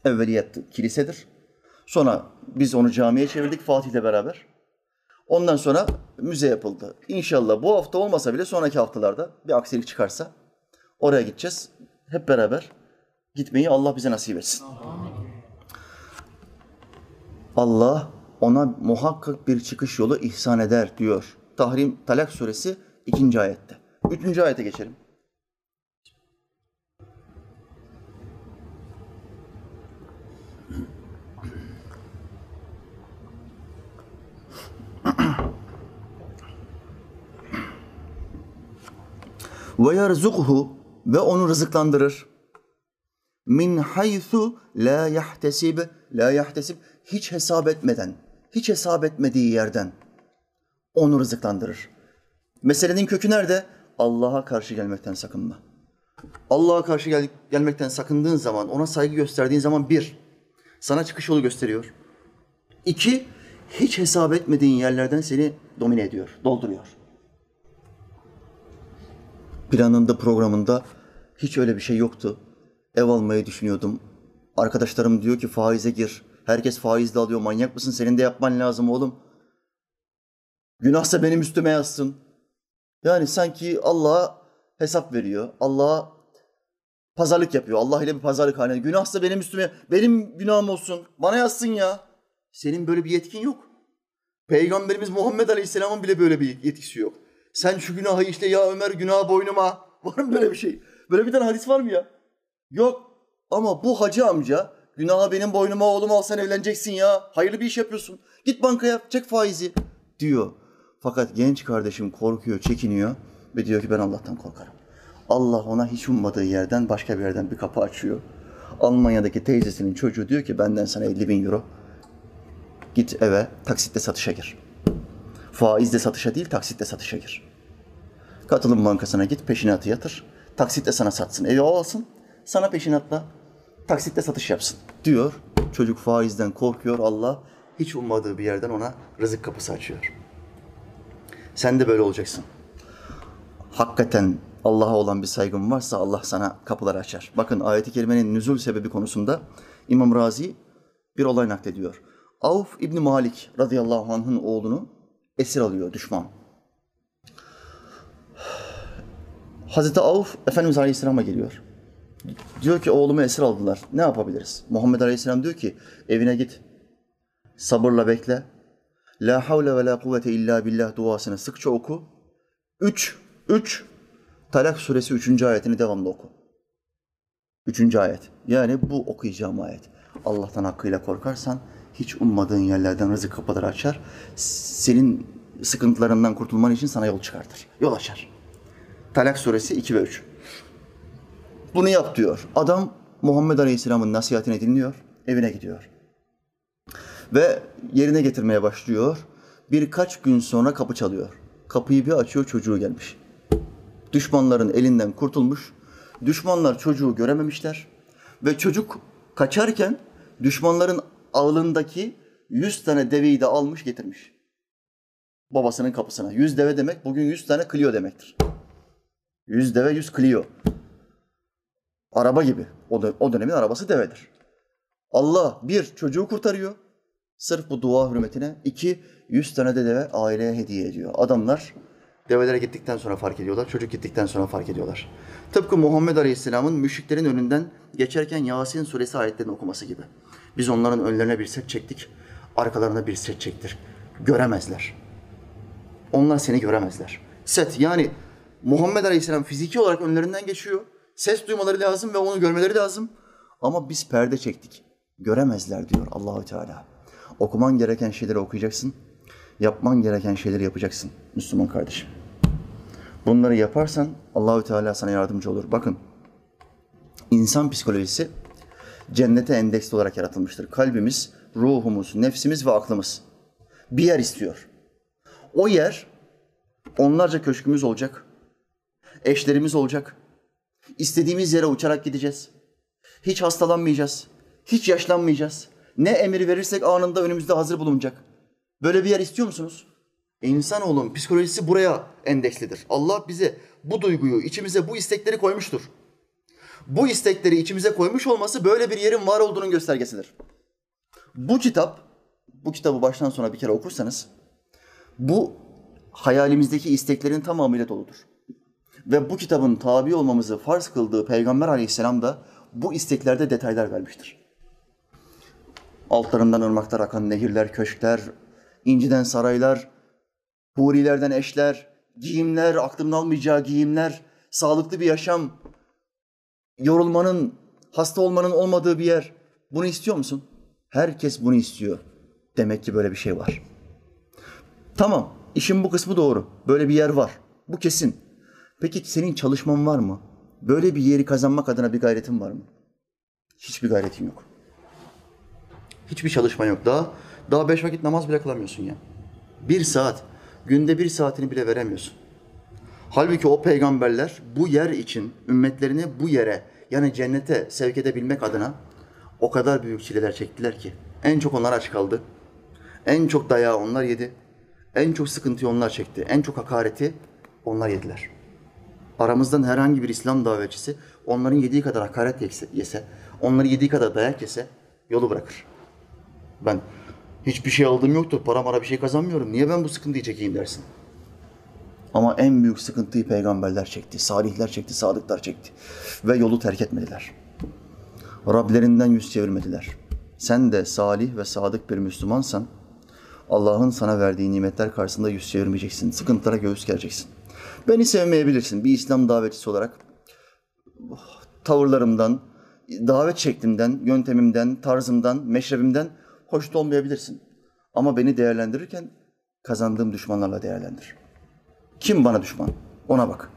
Evveliyet kilisedir. Sonra biz onu camiye çevirdik Fatih'le beraber. Ondan sonra müze yapıldı. İnşallah bu hafta olmasa bile sonraki haftalarda bir aksilik çıkarsa oraya gideceğiz hep beraber gitmeyi Allah bize nasip etsin. Allah ona muhakkak bir çıkış yolu ihsan eder diyor. Tahrim Talak suresi 2. ayette. 3. ayete geçelim. ve yerzukhu ve onu rızıklandırır. Min haythu la yahtesib, la yahtesib hiç hesap etmeden, hiç hesap etmediği yerden onu rızıklandırır. Meselenin kökü nerede? Allah'a karşı gelmekten sakınma. Allah'a karşı gel- gelmekten sakındığın zaman, ona saygı gösterdiğin zaman bir, sana çıkış yolu gösteriyor. İki, hiç hesap etmediğin yerlerden seni domine ediyor, dolduruyor. Planında, programında hiç öyle bir şey yoktu. Ev almayı düşünüyordum. Arkadaşlarım diyor ki faize gir. Herkes faizle alıyor. Manyak mısın? Senin de yapman lazım oğlum. Günahsa benim üstüme yazsın. Yani sanki Allah'a hesap veriyor. Allah'a pazarlık yapıyor. Allah ile bir pazarlık haline. Günahsa benim üstüme, benim günahım olsun. Bana yazsın ya. Senin böyle bir yetkin yok. Peygamberimiz Muhammed Aleyhisselam'ın bile böyle bir yetkisi yok. Sen şu günahı işte ya Ömer günah boynuma. Var mı böyle bir şey? Böyle bir tane hadis var mı ya? Yok. Ama bu hacı amca günahı benim boynuma oğlum al sen evleneceksin ya. Hayırlı bir iş yapıyorsun. Git bankaya çek faizi diyor. Fakat genç kardeşim korkuyor, çekiniyor ve diyor ki ben Allah'tan korkarım. Allah ona hiç ummadığı yerden başka bir yerden bir kapı açıyor. Almanya'daki teyzesinin çocuğu diyor ki benden sana 50 bin euro. Git eve taksitle satışa gir. Faizle satışa değil taksitle satışa gir. Katılım bankasına git peşinatı yatır. Taksitle sana satsın. Evi o alsın. Sana peşinatla taksitle satış yapsın diyor. Çocuk faizden korkuyor. Allah hiç ummadığı bir yerden ona rızık kapısı açıyor. Sen de böyle olacaksın. Hakikaten Allah'a olan bir saygın varsa Allah sana kapıları açar. Bakın ayeti kerimenin nüzul sebebi konusunda İmam Razi bir olay naklediyor. Avf İbni Malik radıyallahu anh'ın oğlunu esir alıyor düşman. Hazreti Avf Efendimiz Aleyhisselam'a geliyor. Diyor ki oğlumu esir aldılar. Ne yapabiliriz? Muhammed Aleyhisselam diyor ki evine git. Sabırla bekle. La havle ve la kuvvete illa billah duasını sıkça oku. Üç, üç, Talak suresi üçüncü ayetini devamlı oku. Üçüncü ayet. Yani bu okuyacağım ayet. Allah'tan hakkıyla korkarsan hiç ummadığın yerlerden rızık kapıları açar. Senin sıkıntılarından kurtulman için sana yol çıkartır. Yol açar. Talak suresi 2 ve 3. Bunu yap diyor. Adam Muhammed Aleyhisselam'ın nasihatini dinliyor, evine gidiyor. Ve yerine getirmeye başlıyor. Birkaç gün sonra kapı çalıyor. Kapıyı bir açıyor, çocuğu gelmiş. Düşmanların elinden kurtulmuş. Düşmanlar çocuğu görememişler. Ve çocuk kaçarken düşmanların ağlındaki 100 tane deveyi de almış getirmiş. Babasının kapısına. 100 deve demek bugün 100 tane Clio demektir. 100 deve 100 Clio. Araba gibi. O, dö- o dönemin arabası devedir. Allah bir çocuğu kurtarıyor. Sırf bu dua hürmetine. iki yüz tane de deve aileye hediye ediyor. Adamlar develere gittikten sonra fark ediyorlar. Çocuk gittikten sonra fark ediyorlar. Tıpkı Muhammed Aleyhisselam'ın müşriklerin önünden geçerken Yasin suresi ayetlerini okuması gibi. Biz onların önlerine bir set çektik. Arkalarına bir set çektir. Göremezler. Onlar seni göremezler. Set yani Muhammed Aleyhisselam fiziki olarak önlerinden geçiyor. Ses duymaları lazım ve onu görmeleri lazım. Ama biz perde çektik. Göremezler diyor Allahü Teala. Okuman gereken şeyleri okuyacaksın. Yapman gereken şeyleri yapacaksın Müslüman kardeşim. Bunları yaparsan Allahü Teala sana yardımcı olur. Bakın insan psikolojisi cennete endeksli olarak yaratılmıştır. Kalbimiz, ruhumuz, nefsimiz ve aklımız bir yer istiyor. O yer onlarca köşkümüz olacak. Eşlerimiz olacak. İstediğimiz yere uçarak gideceğiz. Hiç hastalanmayacağız. Hiç yaşlanmayacağız. Ne emir verirsek anında önümüzde hazır bulunacak. Böyle bir yer istiyor musunuz? E insanoğlunun psikolojisi buraya endekslidir. Allah bize bu duyguyu, içimize bu istekleri koymuştur. Bu istekleri içimize koymuş olması böyle bir yerin var olduğunun göstergesidir. Bu kitap, bu kitabı baştan sona bir kere okursanız, bu hayalimizdeki isteklerin tamamıyla doludur. Ve bu kitabın tabi olmamızı farz kıldığı Peygamber aleyhisselam da bu isteklerde detaylar vermiştir. Altlarından ırmaklar akan nehirler, köşkler, inciden saraylar, hurilerden eşler, giyimler, aklının almayacağı giyimler, sağlıklı bir yaşam, yorulmanın, hasta olmanın olmadığı bir yer. Bunu istiyor musun? Herkes bunu istiyor. Demek ki böyle bir şey var. Tamam, işin bu kısmı doğru. Böyle bir yer var. Bu kesin. Peki senin çalışman var mı? Böyle bir yeri kazanmak adına bir gayretin var mı? Hiçbir gayretin yok. Hiçbir çalışman yok. Daha daha beş vakit namaz bile kılamıyorsun ya. Bir saat, günde bir saatini bile veremiyorsun. Halbuki o peygamberler bu yer için ümmetlerini bu yere yani cennete sevk edebilmek adına o kadar büyük çileler çektiler ki. En çok onlar aç kaldı. En çok dayağı onlar yedi. En çok sıkıntıyı onlar çekti. En çok hakareti onlar yediler. Aramızdan herhangi bir İslam davetçisi onların yediği kadar hakaret yese, onları yediği kadar dayak yese yolu bırakır. Ben hiçbir şey aldığım yoktur, para mara bir şey kazanmıyorum. Niye ben bu sıkıntıyı çekeyim dersin. Ama en büyük sıkıntıyı peygamberler çekti, salihler çekti, sadıklar çekti. Ve yolu terk etmediler. Rablerinden yüz çevirmediler. Sen de salih ve sadık bir Müslümansan, Allah'ın sana verdiği nimetler karşısında yüz çevirmeyeceksin. Sıkıntılara göğüs gereceksin. Beni sevmeyebilirsin bir İslam davetçisi olarak. Tavırlarımdan, davet şeklimden, yöntemimden, tarzımdan, meşrebimden hoşnut olmayabilirsin. Ama beni değerlendirirken kazandığım düşmanlarla değerlendir. Kim bana düşman? Ona bak.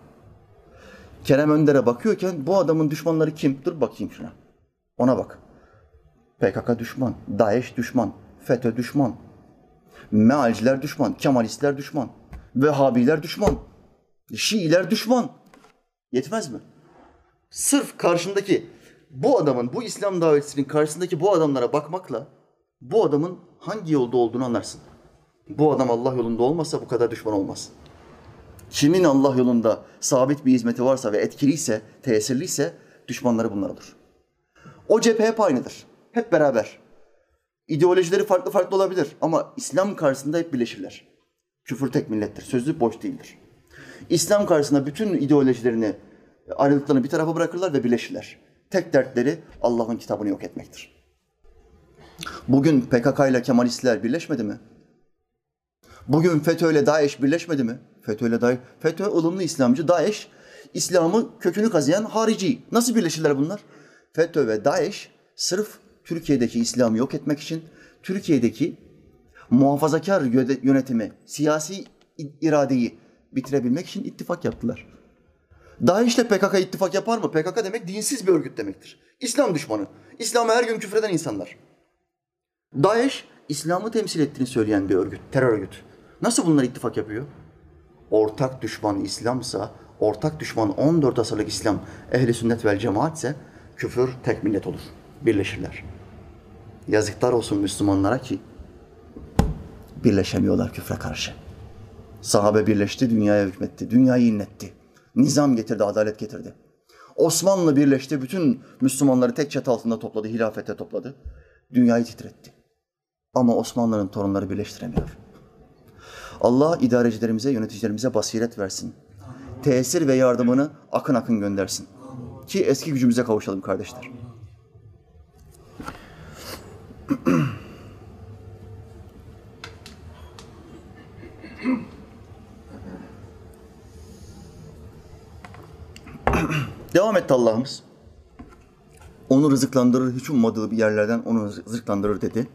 Kerem Önder'e bakıyorken bu adamın düşmanları kim? Dur bakayım şuna. Ona bak. PKK düşman, DAEŞ düşman, FETÖ düşman, Mealciler düşman, Kemalistler düşman, Vehhabiler düşman, Şiiler düşman. Yetmez mi? Sırf karşındaki bu adamın, bu İslam davetçisinin karşısındaki bu adamlara bakmakla bu adamın hangi yolda olduğunu anlarsın. Bu adam Allah yolunda olmasa bu kadar düşman olmaz. Kimin Allah yolunda sabit bir hizmeti varsa ve etkiliyse, tesirliyse düşmanları bunlar olur. O cephe hep aynıdır. Hep beraber. İdeolojileri farklı farklı olabilir ama İslam karşısında hep birleşirler. Küfür tek millettir. Sözlü boş değildir. İslam karşısında bütün ideolojilerini, ayrılıklarını bir tarafa bırakırlar ve birleşirler. Tek dertleri Allah'ın kitabını yok etmektir. Bugün PKK ile Kemalistler birleşmedi mi? Bugün FETÖ ile DAEŞ birleşmedi mi? FETÖ ile DAEŞ, FETÖ ılımlı İslamcı, DAEŞ İslam'ı kökünü kazıyan harici. Nasıl birleşirler bunlar? FETÖ ve DAEŞ sırf Türkiye'deki İslam'ı yok etmek için Türkiye'deki muhafazakar yönetimi, siyasi iradeyi bitirebilmek için ittifak yaptılar. DAEŞ ile PKK ittifak yapar mı? PKK demek dinsiz bir örgüt demektir. İslam düşmanı. İslam'a her gün küfreden insanlar. DAEŞ, İslam'ı temsil ettiğini söyleyen bir örgüt, terör örgütü. Nasıl bunlar ittifak yapıyor? Ortak düşman İslamsa, ortak düşman 14 asırlık İslam, ehli sünnet vel cemaatse küfür tek millet olur. Birleşirler. Yazıklar olsun Müslümanlara ki birleşemiyorlar küfre karşı. Sahabe birleşti, dünyaya hükmetti, dünyayı inletti. Nizam getirdi, adalet getirdi. Osmanlı birleşti, bütün Müslümanları tek çatı altında topladı, hilafete topladı. Dünyayı titretti. Ama Osmanlı'nın torunları birleştiremiyor. Allah idarecilerimize, yöneticilerimize basiret versin. Tesir ve yardımını akın akın göndersin. Ki eski gücümüze kavuşalım kardeşler. Devam etti Allah'ımız. Onu rızıklandırır, hiç ummadığı bir yerlerden onu rızıklandırır dedi.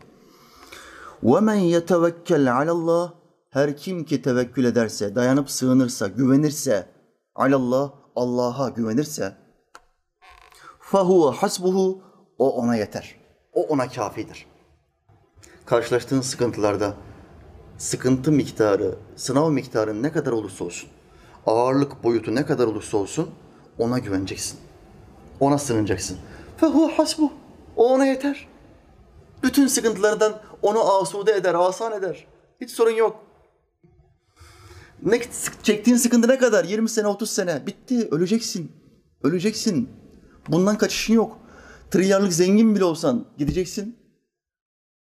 وَمَنْ يَتَوَكَّلْ عَلَى اللّٰهِ Her kim ki tevekkül ederse, dayanıp sığınırsa, güvenirse, alallah, Allah'a güvenirse, فَهُوَ hasbuhu O ona yeter. O ona kafidir. Karşılaştığın sıkıntılarda sıkıntı miktarı, sınav miktarı ne kadar olursa olsun, ağırlık boyutu ne kadar olursa olsun ona güveneceksin. Ona sığınacaksın. Fehu hasbu. O ona yeter. Bütün sıkıntılardan onu asude eder, asan eder. Hiç sorun yok. Ne, çektiğin sıkıntı ne kadar? 20 sene, 30 sene. Bitti. Öleceksin. Öleceksin. Bundan kaçışın yok. Trilyarlık zengin bile olsan gideceksin.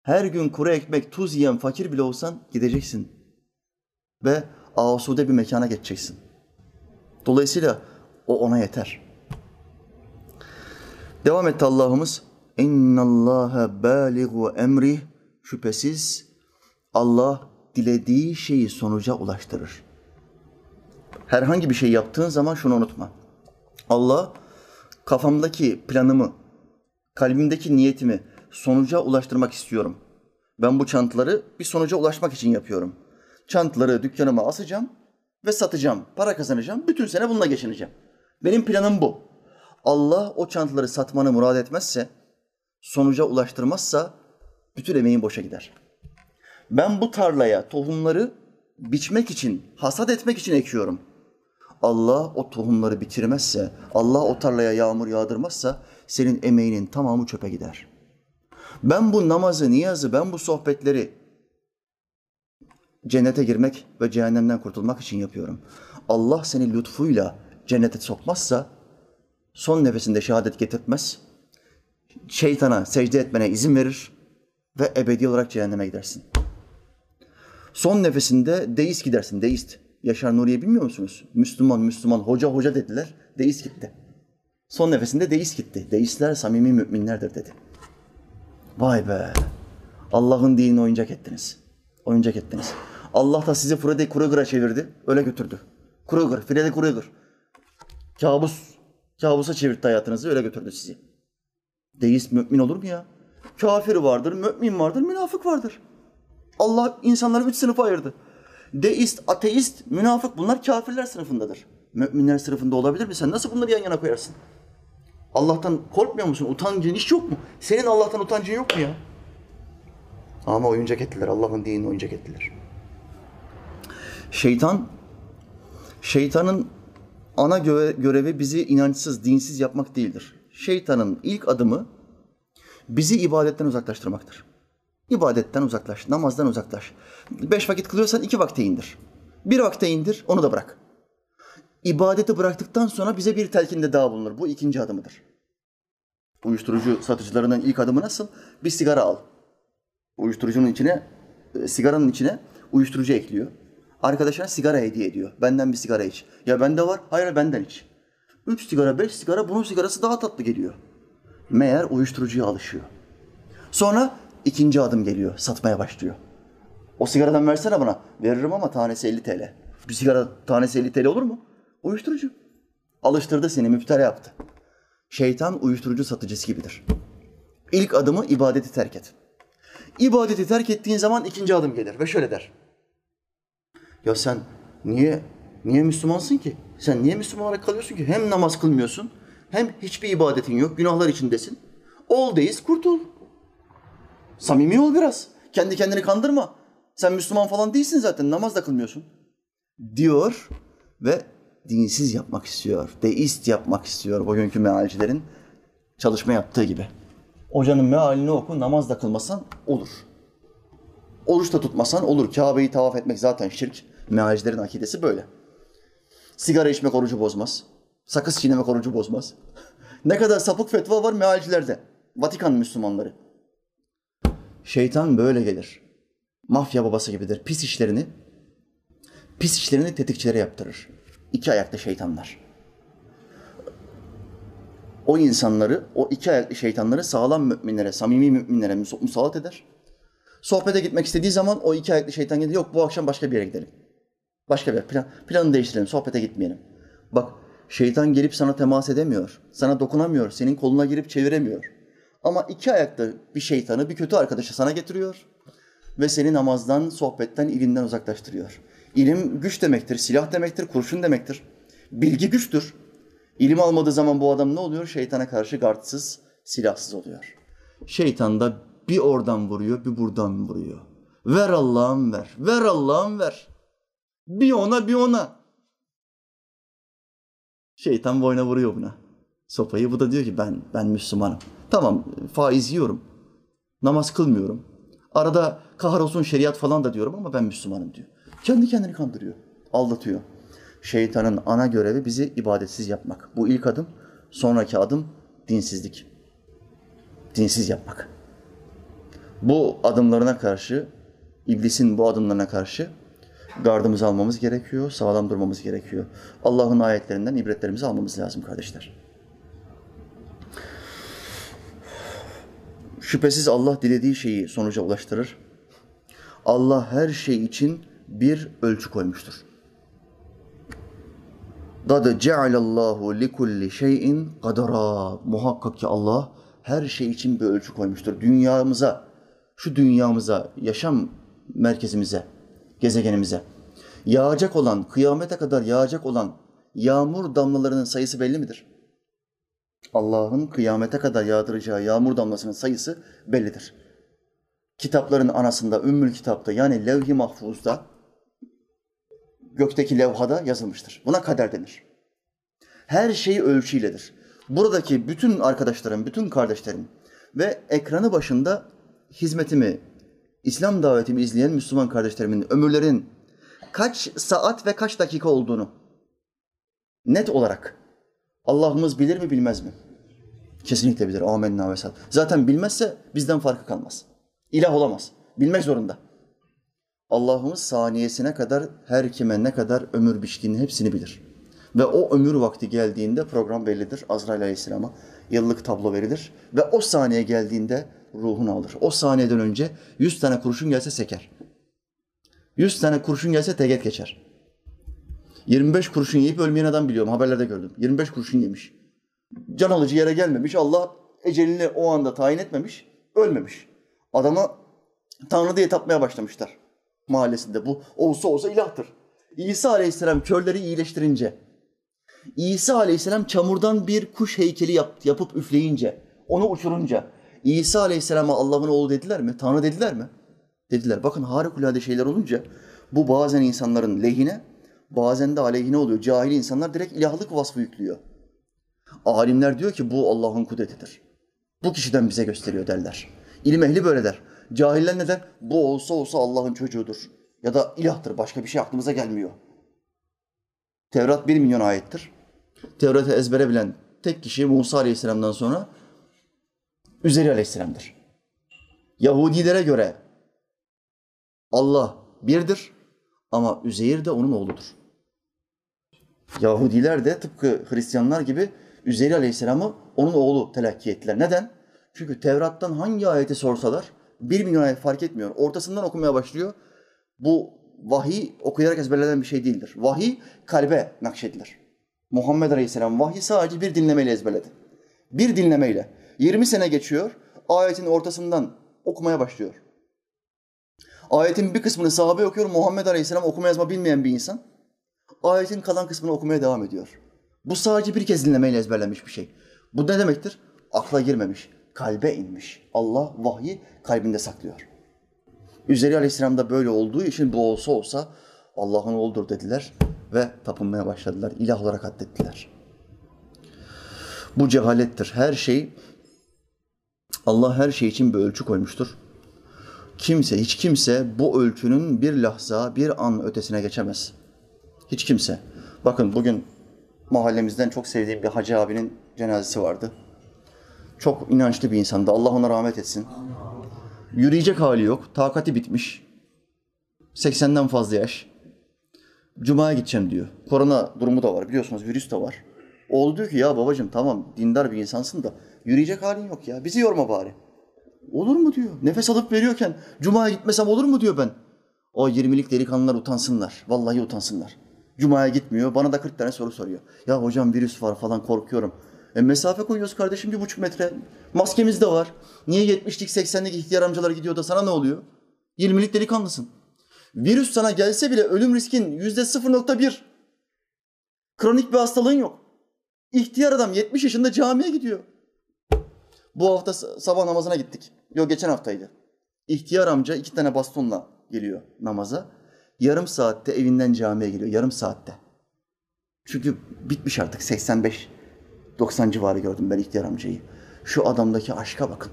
Her gün kuru ekmek, tuz yiyen fakir bile olsan gideceksin. Ve asude bir mekana geçeceksin. Dolayısıyla o ona yeter. Devam etti Allah'ımız. İnna Allaha baligu emri şüphesiz Allah dilediği şeyi sonuca ulaştırır. Herhangi bir şey yaptığın zaman şunu unutma. Allah kafamdaki planımı, kalbimdeki niyetimi sonuca ulaştırmak istiyorum. Ben bu çantaları bir sonuca ulaşmak için yapıyorum. Çantaları dükkanıma asacağım ve satacağım, para kazanacağım. Bütün sene bununla geçineceğim. Benim planım bu. Allah o çantaları satmanı murad etmezse, sonuca ulaştırmazsa bütün emeğin boşa gider. Ben bu tarlaya tohumları biçmek için, hasat etmek için ekiyorum. Allah o tohumları bitirmezse, Allah o tarlaya yağmur yağdırmazsa senin emeğinin tamamı çöpe gider. Ben bu namazı, niyazı, ben bu sohbetleri cennete girmek ve cehennemden kurtulmak için yapıyorum. Allah seni lütfuyla cennete sokmazsa son nefesinde şehadet getirtmez. Şeytana secde etmene izin verir ve ebedi olarak cehenneme gidersin. Son nefesinde deist gidersin, deist. Yaşar Nuriye bilmiyor musunuz? Müslüman, Müslüman, hoca hoca dediler, deist gitti. Son nefesinde deist gitti. Deistler samimi müminlerdir dedi. Vay be! Allah'ın dinini oyuncak ettiniz. Oyuncak ettiniz. Allah da sizi Freddy Krueger'a çevirdi, öyle götürdü. Krueger, Freddy Krueger. Kabus, kabusa çevirdi hayatınızı, öyle götürdü sizi. Deist mümin olur mu ya? Kafir vardır, mümin vardır, münafık vardır. Allah insanları üç sınıfa ayırdı. Deist, ateist, münafık bunlar kafirler sınıfındadır. Müminler sınıfında olabilir mi? Sen nasıl bunları yan yana koyarsın? Allah'tan korkmuyor musun? Utancın hiç yok mu? Senin Allah'tan utancın yok mu ya? Ama oyuncak ettiler. Allah'ın dinini oyuncak ettiler. Şeytan, şeytanın ana görevi bizi inançsız, dinsiz yapmak değildir. Şeytanın ilk adımı bizi ibadetten uzaklaştırmaktır. İbadetten uzaklaş, namazdan uzaklaş. Beş vakit kılıyorsan iki vakte indir. Bir vakte indir, onu da bırak. İbadeti bıraktıktan sonra bize bir telkinde daha bulunur. Bu ikinci adımıdır. Uyuşturucu satıcılarının ilk adımı nasıl? Bir sigara al. Uyuşturucunun içine, e, sigaranın içine uyuşturucu ekliyor. Arkadaşına sigara hediye ediyor. Benden bir sigara iç. Ya bende var, hayır benden iç. Üç sigara, beş sigara, bunun sigarası daha tatlı geliyor. Meğer uyuşturucuya alışıyor. Sonra ikinci adım geliyor, satmaya başlıyor. O sigaradan versene bana. Veririm ama tanesi 50 TL. Bir sigara tanesi 50 TL olur mu? Uyuşturucu. Alıştırdı seni, müptela yaptı. Şeytan uyuşturucu satıcısı gibidir. İlk adımı ibadeti terk et. İbadeti terk ettiğin zaman ikinci adım gelir ve şöyle der. Ya sen niye niye Müslümansın ki? Sen niye Müslüman olarak kalıyorsun ki? Hem namaz kılmıyorsun, hem hiçbir ibadetin yok, günahlar içindesin. Ol deyiz, kurtul. Samimi ol biraz. Kendi kendini kandırma. Sen Müslüman falan değilsin zaten, namaz da kılmıyorsun. Diyor ve dinsiz yapmak istiyor, deist yapmak istiyor bugünkü mealcilerin çalışma yaptığı gibi. Hocanın mealini oku, namaz da kılmasan olur. Oruç da tutmasan olur. Kabe'yi tavaf etmek zaten şirk. Mealcilerin akidesi böyle. Sigara içmek orucu bozmaz. Sakız çiğnemek orucu bozmaz. ne kadar sapık fetva var mealcilerde. Vatikan Müslümanları. Şeytan böyle gelir. Mafya babası gibidir. Pis işlerini, pis işlerini tetikçilere yaptırır. İki ayaklı şeytanlar. O insanları, o iki ayaklı şeytanları sağlam müminlere, samimi müminlere musallat eder. Sohbete gitmek istediği zaman o iki ayaklı şeytan gelir. Yok bu akşam başka bir yere gidelim. Başka bir. Plan, planı değiştirelim. Sohbete gitmeyelim. Bak şeytan gelip sana temas edemiyor. Sana dokunamıyor. Senin koluna girip çeviremiyor. Ama iki ayaklı bir şeytanı, bir kötü arkadaşı sana getiriyor. Ve seni namazdan, sohbetten, ilimden uzaklaştırıyor. İlim güç demektir, silah demektir, kurşun demektir. Bilgi güçtür. İlim almadığı zaman bu adam ne oluyor? Şeytana karşı gardсız, silahsız oluyor. Şeytan da bir oradan vuruyor, bir buradan vuruyor. Ver Allah'ım ver, ver Allah'ım ver. Bir ona, bir ona. Şeytan boyuna vuruyor buna. Sopayı bu da diyor ki ben ben Müslümanım. Tamam faiz yiyorum. Namaz kılmıyorum. Arada kahrolsun şeriat falan da diyorum ama ben Müslümanım diyor. Kendi kendini kandırıyor, aldatıyor. Şeytanın ana görevi bizi ibadetsiz yapmak. Bu ilk adım. Sonraki adım dinsizlik. Dinsiz yapmak. Bu adımlarına karşı, iblisin bu adımlarına karşı gardımızı almamız gerekiyor, sağlam durmamız gerekiyor. Allah'ın ayetlerinden ibretlerimizi almamız lazım kardeşler. Şüphesiz Allah dilediği şeyi sonuca ulaştırır. Allah her şey için bir ölçü koymuştur. Kad cealallahu li kulli şeyin kadara. Muhakkak ki Allah her şey için bir ölçü koymuştur. Dünyamıza, şu dünyamıza, yaşam merkezimize, gezegenimize Yağacak olan, kıyamete kadar yağacak olan yağmur damlalarının sayısı belli midir? Allah'ın kıyamete kadar yağdıracağı yağmur damlasının sayısı bellidir. Kitapların anasında, Ümmül Kitap'ta yani levh-i mahfuzda, gökteki levhada yazılmıştır. Buna kader denir. Her şey ölçüyledir. Buradaki bütün arkadaşlarım, bütün kardeşlerim ve ekranı başında hizmetimi, İslam davetimi izleyen Müslüman kardeşlerimin ömürlerin kaç saat ve kaç dakika olduğunu net olarak Allah'ımız bilir mi bilmez mi? Kesinlikle bilir. Amenna ve Zaten bilmezse bizden farkı kalmaz. İlah olamaz. Bilmek zorunda. Allah'ımız saniyesine kadar her kime ne kadar ömür biçtiğini hepsini bilir. Ve o ömür vakti geldiğinde program bellidir. Azrail Aleyhisselam'a yıllık tablo verilir. Ve o saniye geldiğinde ruhunu alır. O saniyeden önce yüz tane kurşun gelse seker. Yüz tane kurşun gelse teget geçer. 25 kurşun yiyip ölmeyen adam biliyorum. Haberlerde gördüm. 25 kurşun yemiş. Can alıcı yere gelmemiş. Allah ecelini o anda tayin etmemiş. Ölmemiş. Adama Tanrı diye tapmaya başlamışlar mahallesinde. Bu olsa olsa ilahtır. İsa Aleyhisselam körleri iyileştirince, İsa Aleyhisselam çamurdan bir kuş heykeli yap, yapıp üfleyince, onu uçurunca, İsa Aleyhisselam'a Allah'ın oğlu dediler mi? Tanrı dediler mi? Dediler. Bakın harikulade şeyler olunca bu bazen insanların lehine, bazen de aleyhine oluyor. Cahil insanlar direkt ilahlık vasfı yüklüyor. Alimler diyor ki bu Allah'ın kudretidir. Bu kişiden bize gösteriyor derler. İlim ehli böyle der. Cahiller neden? Bu olsa olsa Allah'ın çocuğudur. Ya da ilahtır. Başka bir şey aklımıza gelmiyor. Tevrat bir milyon ayettir. Tevrat'ı ezbere bilen tek kişi Musa Aleyhisselam'dan sonra Üzeri Aleyhisselam'dır. Yahudilere göre Allah birdir ama Üzeyir de onun oğludur. Yahudiler de tıpkı Hristiyanlar gibi Üzeyir Aleyhisselam'ı onun oğlu telakki ettiler. Neden? Çünkü Tevrat'tan hangi ayeti sorsalar bir milyon ayet fark etmiyor. Ortasından okumaya başlıyor. Bu vahiy okuyarak ezberlenen bir şey değildir. Vahiy kalbe nakşedilir. Muhammed Aleyhisselam vahiy sadece bir dinlemeyle ezberledi. Bir dinlemeyle. 20 sene geçiyor, ayetin ortasından okumaya başlıyor. Ayetin bir kısmını sahabe okuyor, Muhammed Aleyhisselam okuma yazma bilmeyen bir insan. Ayetin kalan kısmını okumaya devam ediyor. Bu sadece bir kez dinlemeyle ezberlenmiş bir şey. Bu ne demektir? Akla girmemiş, kalbe inmiş. Allah vahyi kalbinde saklıyor. Üzeri Aleyhisselam da böyle olduğu için bu olsa olsa Allah'ın oğludur dediler ve tapınmaya başladılar. İlah olarak addettiler. Bu cehalettir. Her şey Allah her şey için bir ölçü koymuştur. Kimse, hiç kimse bu ölçünün bir lahza, bir an ötesine geçemez. Hiç kimse. Bakın bugün mahallemizden çok sevdiğim bir hacı abinin cenazesi vardı. Çok inançlı bir insandı. Allah ona rahmet etsin. Yürüyecek hali yok. Takati bitmiş. 80'den fazla yaş. Cuma'ya gideceğim diyor. Korona durumu da var biliyorsunuz virüs de var. Oğlu diyor ki ya babacığım tamam dindar bir insansın da yürüyecek halin yok ya. Bizi yorma bari. Olur mu diyor. Nefes alıp veriyorken Cuma'ya gitmesem olur mu diyor ben. O 20'lik delikanlılar utansınlar. Vallahi utansınlar. Cuma'ya gitmiyor. Bana da 40 tane soru soruyor. Ya hocam virüs var falan korkuyorum. E mesafe koyuyoruz kardeşim bir buçuk metre. Maskemiz de var. Niye 70'lik 80'lik ihtiyar amcalar gidiyor da sana ne oluyor? 20'lik delikanlısın. Virüs sana gelse bile ölüm riskin yüzde 0.1. Kronik bir hastalığın yok. İhtiyar adam 70 yaşında camiye gidiyor. Bu hafta sabah namazına gittik. Yok geçen haftaydı. İhtiyar amca iki tane bastonla geliyor namaza. Yarım saatte evinden camiye geliyor. Yarım saatte. Çünkü bitmiş artık 85 90 civarı gördüm ben ihtiyar amcayı. Şu adamdaki aşka bakın.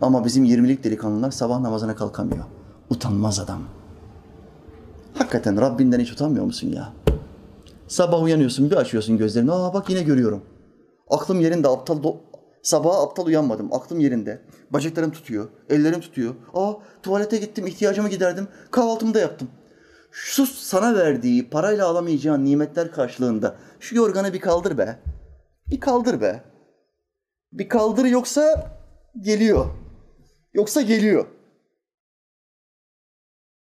Ama bizim 20'lik delikanlılar sabah namazına kalkamıyor. Utanmaz adam. Hakikaten Rabbinden hiç utanmıyor musun ya? Sabah uyanıyorsun, bir açıyorsun gözlerini. Aa bak yine görüyorum. Aklım yerinde, aptal do- Sabaha aptal uyanmadım. Aklım yerinde. Bacaklarım tutuyor, ellerim tutuyor. Aa tuvalete gittim, ihtiyacımı giderdim. Kahvaltımı da yaptım. Şu sana verdiği parayla alamayacağın nimetler karşılığında şu yorganı bir kaldır be. Bir kaldır be. Bir kaldır yoksa geliyor. Yoksa geliyor.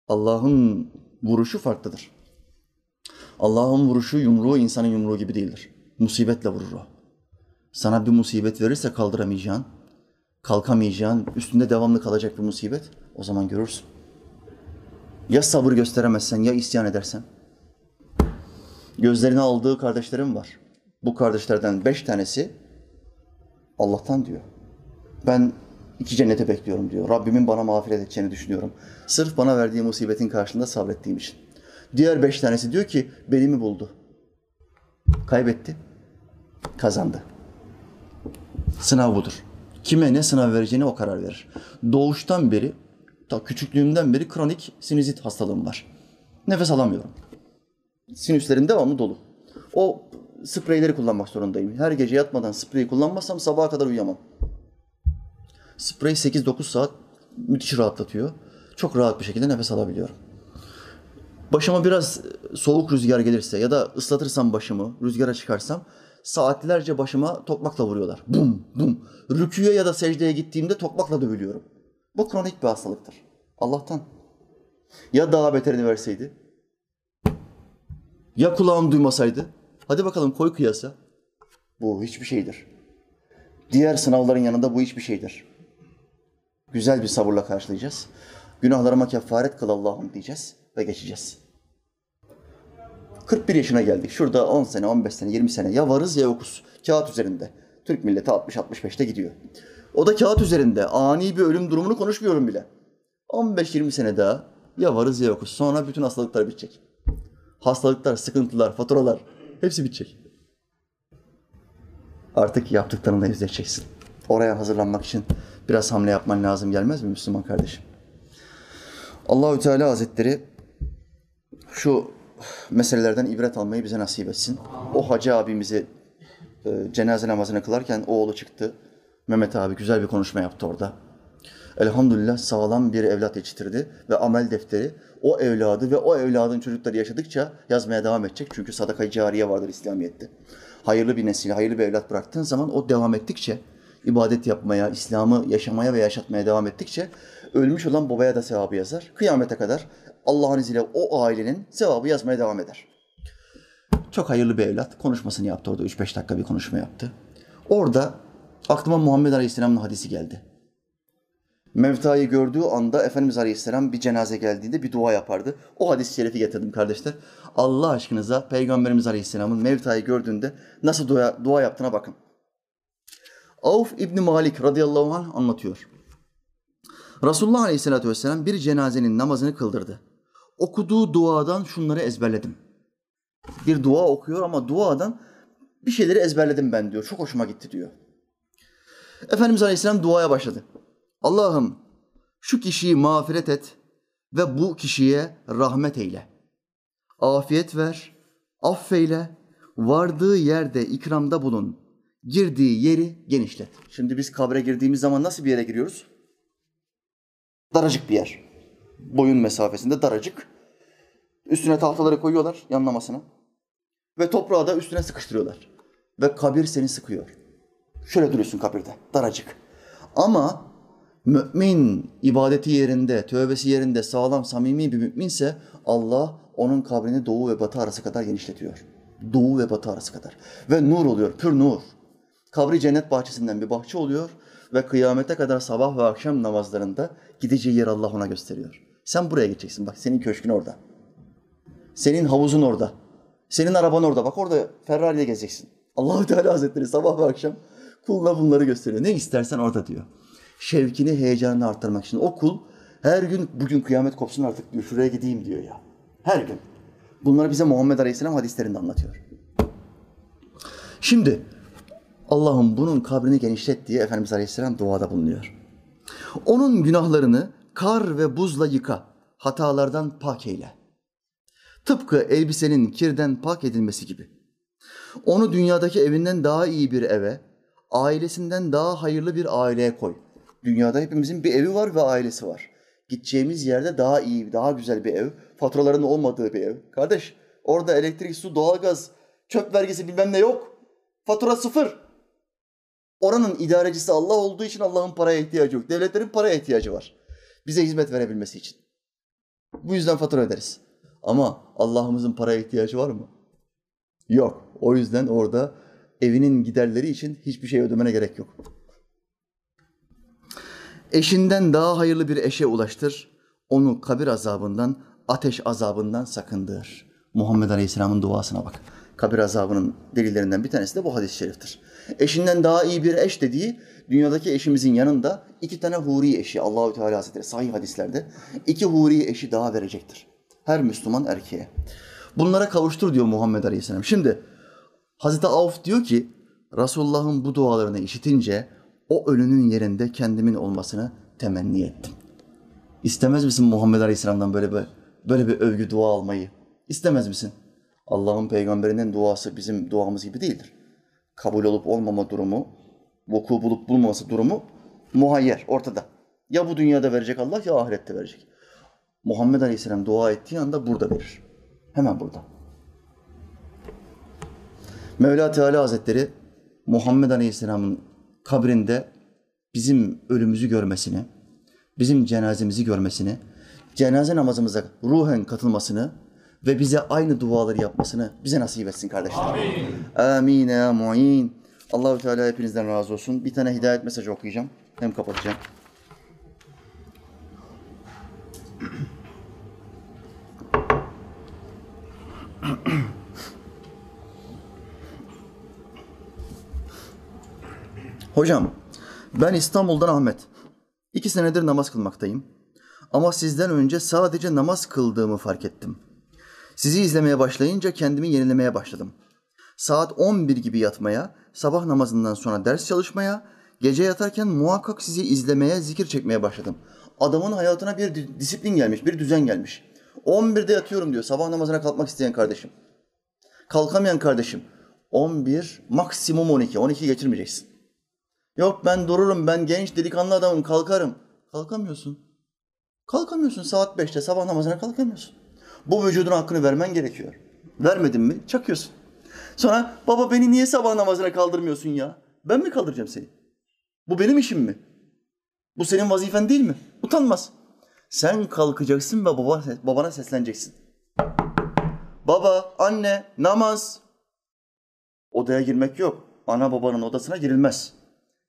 Allah'ın vuruşu farklıdır. Allah'ın vuruşu yumruğu insanın yumruğu gibi değildir. Musibetle vurur o. Sana bir musibet verirse kaldıramayacağın, kalkamayacağın, üstünde devamlı kalacak bir musibet o zaman görürsün. Ya sabır gösteremezsen ya isyan edersen? Gözlerine aldığı kardeşlerim var. Bu kardeşlerden beş tanesi Allah'tan diyor. Ben iki cennete bekliyorum diyor. Rabbimin bana mağfiret edeceğini düşünüyorum. Sırf bana verdiği musibetin karşılığında sabrettiğim için. Diğer beş tanesi diyor ki belimi buldu. Kaybetti. Kazandı. Sınav budur. Kime ne sınav vereceğini o karar verir. Doğuştan beri, ta küçüklüğümden beri kronik sinüzit hastalığım var. Nefes alamıyorum. Sinüslerim devamlı dolu. O spreyleri kullanmak zorundayım. Her gece yatmadan spreyi kullanmazsam sabaha kadar uyuyamam. Sprey 8-9 saat müthiş rahatlatıyor. Çok rahat bir şekilde nefes alabiliyorum. Başıma biraz soğuk rüzgar gelirse ya da ıslatırsam başımı, rüzgara çıkarsam saatlerce başıma tokmakla vuruyorlar. Bum bum. Rüküye ya da secdeye gittiğimde tokmakla dövülüyorum. Bu kronik bir hastalıktır. Allah'tan. Ya daha beterini verseydi? Ya kulağım duymasaydı? Hadi bakalım koy kıyasa. Bu hiçbir şeydir. Diğer sınavların yanında bu hiçbir şeydir. Güzel bir sabırla karşılayacağız. Günahlarıma kefaret kıl Allah'ım diyeceğiz ve geçeceğiz. 41 yaşına geldik. Şurada 10 sene, 15 sene, 20 sene ya varız ya yokuz. Kağıt üzerinde. Türk milleti 60-65'te gidiyor. O da kağıt üzerinde. Ani bir ölüm durumunu konuşmuyorum bile. 15-20 sene daha ya varız ya yokuz. Sonra bütün hastalıklar bitecek. Hastalıklar, sıkıntılar, faturalar hepsi bitecek. Artık yaptıklarınla yüzleşeceksin. Oraya hazırlanmak için biraz hamle yapman lazım gelmez mi Müslüman kardeşim? Allahü Teala Hazretleri şu meselelerden ibret almayı bize nasip etsin. O hacı abimizi e, cenaze namazını kılarken oğlu çıktı. Mehmet abi güzel bir konuşma yaptı orada. Elhamdülillah sağlam bir evlat yetiştirdi ve amel defteri o evladı ve o evladın çocukları yaşadıkça yazmaya devam edecek. Çünkü sadaka cariye vardır İslamiyet'te. Hayırlı bir nesil, hayırlı bir evlat bıraktığın zaman o devam ettikçe, ibadet yapmaya, İslam'ı yaşamaya ve yaşatmaya devam ettikçe ölmüş olan babaya da sevabı yazar. Kıyamete kadar Allah'ın izniyle o ailenin sevabı yazmaya devam eder. Çok hayırlı bir evlat. Konuşmasını yaptı orada. 3-5 dakika bir konuşma yaptı. Orada aklıma Muhammed Aleyhisselam'ın hadisi geldi. Mevtayı gördüğü anda Efendimiz Aleyhisselam bir cenaze geldiğinde bir dua yapardı. O hadis-i şerifi getirdim kardeşler. Allah aşkınıza Peygamberimiz Aleyhisselam'ın Mevtayı gördüğünde nasıl dua, dua yaptığına bakın. Avf İbni Malik radıyallahu anh anlatıyor. Resulullah Aleyhisselatü Vesselam bir cenazenin namazını kıldırdı. Okuduğu duadan şunları ezberledim. Bir dua okuyor ama duadan bir şeyleri ezberledim ben diyor. Çok hoşuma gitti diyor. Efendimiz Aleyhisselam duaya başladı. Allah'ım şu kişiyi mağfiret et ve bu kişiye rahmet eyle. Afiyet ver, affeyle, vardığı yerde ikramda bulun, girdiği yeri genişlet. Şimdi biz kabre girdiğimiz zaman nasıl bir yere giriyoruz? Daracık bir yer. Boyun mesafesinde daracık. Üstüne tahtaları koyuyorlar yanlamasına. Ve toprağı da üstüne sıkıştırıyorlar. Ve kabir seni sıkıyor. Şöyle duruyorsun kabirde, daracık. Ama mümin ibadeti yerinde, tövbesi yerinde sağlam, samimi bir müminse Allah onun kabrini doğu ve batı arası kadar genişletiyor. Doğu ve batı arası kadar. Ve nur oluyor, pür nur. Kabri cennet bahçesinden bir bahçe oluyor ve kıyamete kadar sabah ve akşam namazlarında gideceği yer Allah ona gösteriyor. Sen buraya gideceksin. Bak senin köşkün orada. Senin havuzun orada. Senin araban orada. Bak orada Ferrari ile gezeceksin. Allahu Teala Hazretleri sabah ve akşam kuluna bunları gösteriyor. Ne istersen orada diyor. Şevkini, heyecanını arttırmak için. O kul her gün bugün kıyamet kopsun artık diyor. Şuraya gideyim diyor ya. Her gün. Bunları bize Muhammed Aleyhisselam hadislerinde anlatıyor. Şimdi Allah'ım bunun kabrini genişlet diye Efendimiz Aleyhisselam duada bulunuyor. Onun günahlarını kar ve buzla yıka, hatalardan pak eyle. Tıpkı elbisenin kirden pak edilmesi gibi. Onu dünyadaki evinden daha iyi bir eve, ailesinden daha hayırlı bir aileye koy. Dünyada hepimizin bir evi var ve ailesi var. Gideceğimiz yerde daha iyi, daha güzel bir ev, faturaların olmadığı bir ev. Kardeş, orada elektrik, su, doğalgaz, çöp vergisi bilmem ne yok. Fatura sıfır. Oranın idarecisi Allah olduğu için Allah'ın paraya ihtiyacı yok. Devletlerin paraya ihtiyacı var. Bize hizmet verebilmesi için. Bu yüzden fatura öderiz. Ama Allah'ımızın paraya ihtiyacı var mı? Yok. O yüzden orada evinin giderleri için hiçbir şey ödemene gerek yok. Eşinden daha hayırlı bir eşe ulaştır. Onu kabir azabından ateş azabından sakındır. Muhammed Aleyhisselam'ın duasına bak. Kabir azabının delillerinden bir tanesi de bu hadis-i şeriftir. Eşinden daha iyi bir eş dediği dünyadaki eşimizin yanında iki tane huri eşi Allahü Teala Hazretleri sahih hadislerde iki huri eşi daha verecektir. Her Müslüman erkeğe. Bunlara kavuştur diyor Muhammed Aleyhisselam. Şimdi Hazreti Avf diyor ki Resulullah'ın bu dualarını işitince o ölünün yerinde kendimin olmasını temenni ettim. İstemez misin Muhammed Aleyhisselam'dan böyle bir, böyle bir övgü dua almayı? İstemez misin? Allah'ın peygamberinin duası bizim duamız gibi değildir. Kabul olup olmama durumu, vuku bulup bulmaması durumu muhayyer, ortada. Ya bu dünyada verecek Allah ya ahirette verecek. Muhammed Aleyhisselam dua ettiği anda burada verir. Hemen burada. Mevla Teala Hazretleri Muhammed Aleyhisselam'ın kabrinde bizim ölümümüzü görmesini, bizim cenazemizi görmesini, cenaze namazımıza ruhen katılmasını ve bize aynı duaları yapmasını bize nasip etsin kardeşler. Amin. Amin ya mu'in. Allahü Teala hepinizden razı olsun. Bir tane hidayet mesajı okuyacağım. Hem kapatacağım. Hocam, ben İstanbul'dan Ahmet. İki senedir namaz kılmaktayım. Ama sizden önce sadece namaz kıldığımı fark ettim. Sizi izlemeye başlayınca kendimi yenilemeye başladım. Saat 11 gibi yatmaya, sabah namazından sonra ders çalışmaya, gece yatarken muhakkak sizi izlemeye, zikir çekmeye başladım. Adamın hayatına bir disiplin gelmiş, bir düzen gelmiş. 11'de yatıyorum diyor sabah namazına kalkmak isteyen kardeşim. Kalkamayan kardeşim 11, maksimum 12. 12 geçirmeyeceksin. Yok ben dururum, ben genç delikanlı adamım, kalkarım. Kalkamıyorsun. Kalkamıyorsun saat 5'te sabah namazına kalkamıyorsun. Bu vücudun hakkını vermen gerekiyor. Vermedin mi çakıyorsun. Sonra baba beni niye sabah namazına kaldırmıyorsun ya? Ben mi kaldıracağım seni? Bu benim işim mi? Bu senin vazifen değil mi? Utanmaz. Sen kalkacaksın ve baba, babana sesleneceksin. Baba, anne, namaz. Odaya girmek yok. Ana babanın odasına girilmez.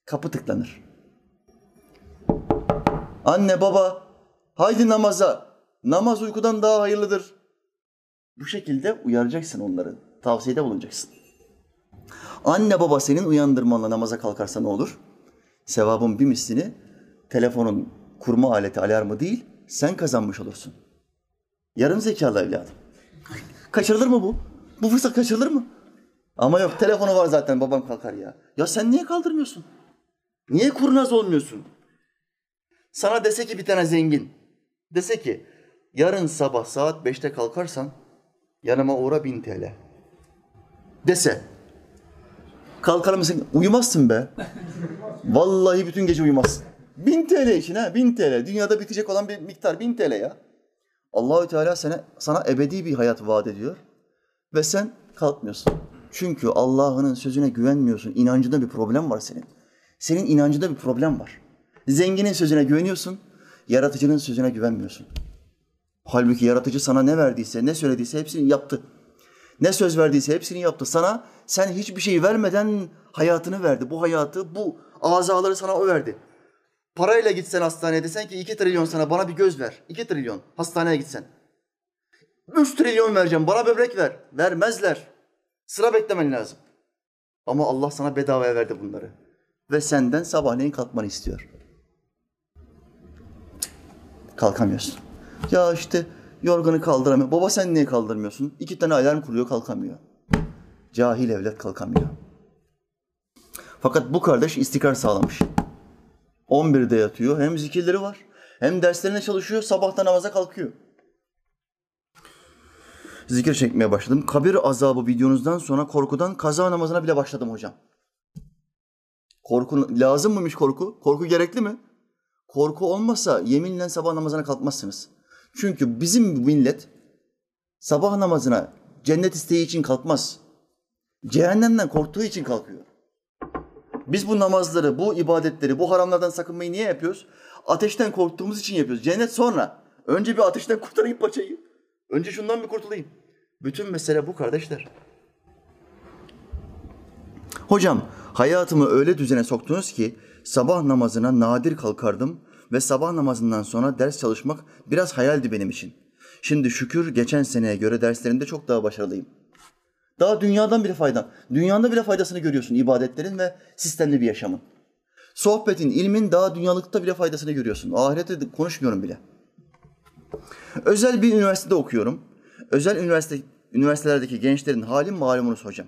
Kapı tıklanır. Anne, baba, haydi namaza. Namaz uykudan daha hayırlıdır. Bu şekilde uyaracaksın onları. Tavsiyede bulunacaksın. Anne baba senin uyandırmanla namaza kalkarsa ne olur? Sevabın bir mislini telefonun kurma aleti alarmı değil, sen kazanmış olursun. Yarım zekalı evladım. Kaçırılır mı bu? Bu fırsat kaçırılır mı? Ama yok telefonu var zaten babam kalkar ya. Ya sen niye kaldırmıyorsun? Niye kurnaz olmuyorsun? Sana dese ki bir tane zengin. Dese ki yarın sabah saat beşte kalkarsan yanıma uğra bin TL. Dese. Kalkar mısın? Uyumazsın be. Vallahi bütün gece uyumazsın. Bin TL için ha, bin TL. Dünyada bitecek olan bir miktar bin TL ya. Allahü Teala sana, sana ebedi bir hayat vaat ediyor. Ve sen kalkmıyorsun. Çünkü Allah'ın sözüne güvenmiyorsun. İnancında bir problem var senin. Senin inancında bir problem var. Zenginin sözüne güveniyorsun, yaratıcının sözüne güvenmiyorsun. Halbuki yaratıcı sana ne verdiyse, ne söylediyse hepsini yaptı. Ne söz verdiyse hepsini yaptı. Sana sen hiçbir şey vermeden hayatını verdi. Bu hayatı, bu azaları sana o verdi. Parayla gitsen hastaneye desen ki iki trilyon sana bana bir göz ver. İki trilyon hastaneye gitsen. Üç trilyon vereceğim bana böbrek ver. Vermezler. Sıra beklemen lazım. Ama Allah sana bedavaya verdi bunları. Ve senden sabahleyin kalkmanı istiyor. Kalkamıyorsun. Ya işte yorganı kaldıramıyor. Baba sen niye kaldırmıyorsun? İki tane alarm kuruyor kalkamıyor. Cahil evlat kalkamıyor. Fakat bu kardeş istikrar sağlamış. 11'de yatıyor. Hem zikirleri var. Hem derslerine çalışıyor. Sabahta namaza kalkıyor. Zikir çekmeye başladım. Kabir azabı videonuzdan sonra korkudan kaza namazına bile başladım hocam. Korku lazım mıymış korku? Korku gerekli mi? Korku olmasa yeminle sabah namazına kalkmazsınız. Çünkü bizim millet sabah namazına cennet isteği için kalkmaz. Cehennemden korktuğu için kalkıyor. Biz bu namazları, bu ibadetleri, bu haramlardan sakınmayı niye yapıyoruz? Ateşten korktuğumuz için yapıyoruz. Cennet sonra. Önce bir ateşten kurtarayım paçayı. Önce şundan bir kurtulayım. Bütün mesele bu kardeşler. Hocam hayatımı öyle düzene soktunuz ki sabah namazına nadir kalkardım ve sabah namazından sonra ders çalışmak biraz hayaldi benim için. Şimdi şükür geçen seneye göre derslerimde çok daha başarılıyım. Daha dünyadan bile fayda, dünyanda bile faydasını görüyorsun ibadetlerin ve sistemli bir yaşamın. Sohbetin, ilmin daha dünyalıkta bile faydasını görüyorsun. Ahirette konuşmuyorum bile. Özel bir üniversitede okuyorum. Özel üniversite, üniversitelerdeki gençlerin halim malumunuz hocam.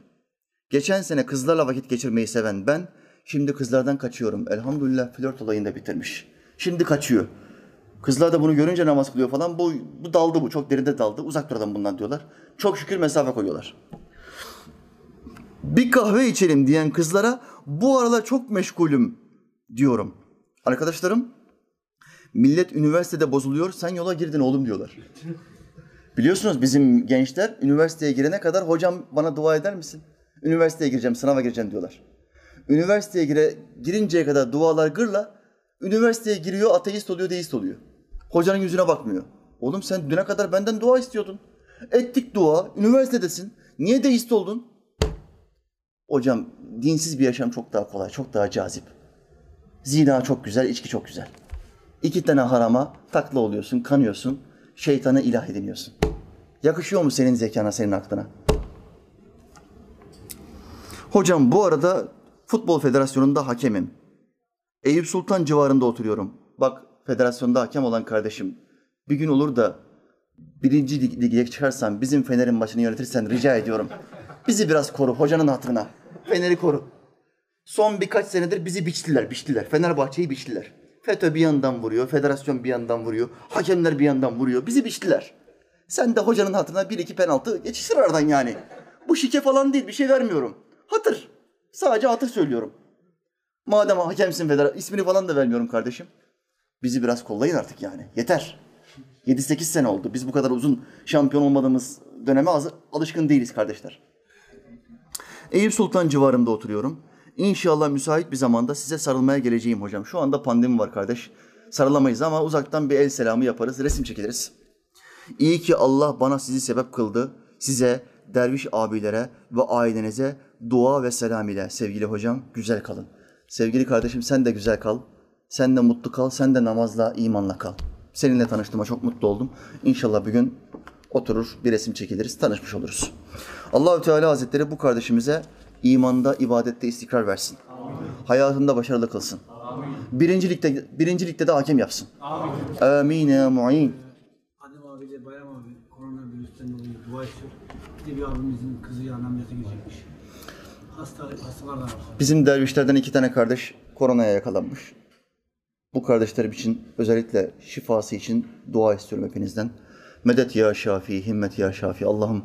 Geçen sene kızlarla vakit geçirmeyi seven ben, şimdi kızlardan kaçıyorum. Elhamdülillah flört olayını da bitirmiş. Şimdi kaçıyor. Kızlar da bunu görünce namaz kılıyor falan. Bu, bu daldı bu. Çok derinde daldı. Uzak duralım bundan diyorlar. Çok şükür mesafe koyuyorlar. Bir kahve içelim diyen kızlara bu aralar çok meşgulüm diyorum. Arkadaşlarım millet üniversitede bozuluyor sen yola girdin oğlum diyorlar. Biliyorsunuz bizim gençler üniversiteye girene kadar hocam bana dua eder misin? Üniversiteye gireceğim, sınava gireceğim diyorlar. Üniversiteye gire, girinceye kadar dualar gırla, üniversiteye giriyor, ateist oluyor, deist oluyor. Hocanın yüzüne bakmıyor. Oğlum sen düne kadar benden dua istiyordun. Ettik dua, üniversitedesin. Niye deist oldun? Hocam dinsiz bir yaşam çok daha kolay, çok daha cazip. Zina çok güzel, içki çok güzel. İki tane harama takla oluyorsun, kanıyorsun, şeytana ilah ediniyorsun. Yakışıyor mu senin zekana, senin aklına? Hocam bu arada Futbol Federasyonu'nda hakemim. Eyüp Sultan civarında oturuyorum. Bak federasyonda hakem olan kardeşim bir gün olur da birinci lig- lige çıkarsan bizim Fener'in maçını yönetirsen rica ediyorum. Bizi biraz koru hocanın hatırına. Fener'i koru. Son birkaç senedir bizi biçtiler, biçtiler. Fenerbahçe'yi biçtiler. FETÖ bir yandan vuruyor, federasyon bir yandan vuruyor, hakemler bir yandan vuruyor. Bizi biçtiler. Sen de hocanın hatırına bir iki penaltı geçiştir aradan yani. Bu şike falan değil, bir şey vermiyorum. Hatır. Sadece hatır söylüyorum. Madem hakemsin federasyon, ismini falan da vermiyorum kardeşim. Bizi biraz kollayın artık yani. Yeter. 7-8 sene oldu. Biz bu kadar uzun şampiyon olmadığımız döneme alışkın değiliz kardeşler. Eyüp Sultan civarında oturuyorum. İnşallah müsait bir zamanda size sarılmaya geleceğim hocam. Şu anda pandemi var kardeş. Sarılamayız ama uzaktan bir el selamı yaparız, resim çekiliriz. İyi ki Allah bana sizi sebep kıldı. Size, derviş abilere ve ailenize dua ve selam ile sevgili hocam güzel kalın. Sevgili kardeşim sen de güzel kal. Sen de mutlu kal. Sen de namazla, imanla kal. Seninle tanıştığıma çok mutlu oldum. İnşallah bir gün oturur, bir resim çekiliriz, tanışmış oluruz. Allahü Teala Hazretleri bu kardeşimize imanda, ibadette istikrar versin. Hayatında başarılı kılsın. Birincilikte, birincilikte de hakem yapsın. Amin ya mu'in. Adem abiyle Bayram abi koronavirüsten dolayı dua istiyor. Bir de bir abimizin kızı yarın ameliyata girecekmiş. Hasta, hastalar da var. Bizim dervişlerden iki tane kardeş koronaya yakalanmış. Bu kardeşlerim için özellikle şifası için dua istiyorum hepinizden. Medet ya Şafi, himmet ya Şafi. Allah'ım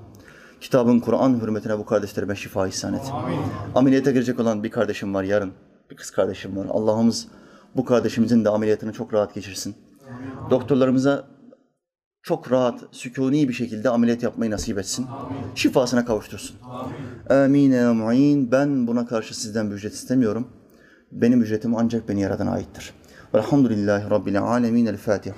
kitabın Kur'an hürmetine bu kardeşlerime şifa ihsan et. Ameliyata girecek olan bir kardeşim var yarın. Bir kız kardeşim var. Allah'ımız bu kardeşimizin de ameliyatını çok rahat geçirsin. Doktorlarımıza çok rahat, sükuni bir şekilde ameliyat yapmayı nasip etsin. Şifasına kavuştursun. Amin ya mu'in. Ben buna karşı sizden bir ücret istemiyorum. Benim ücretim ancak beni yaradan aittir. Velhamdülillahi Rabbil alemin. El Fatiha.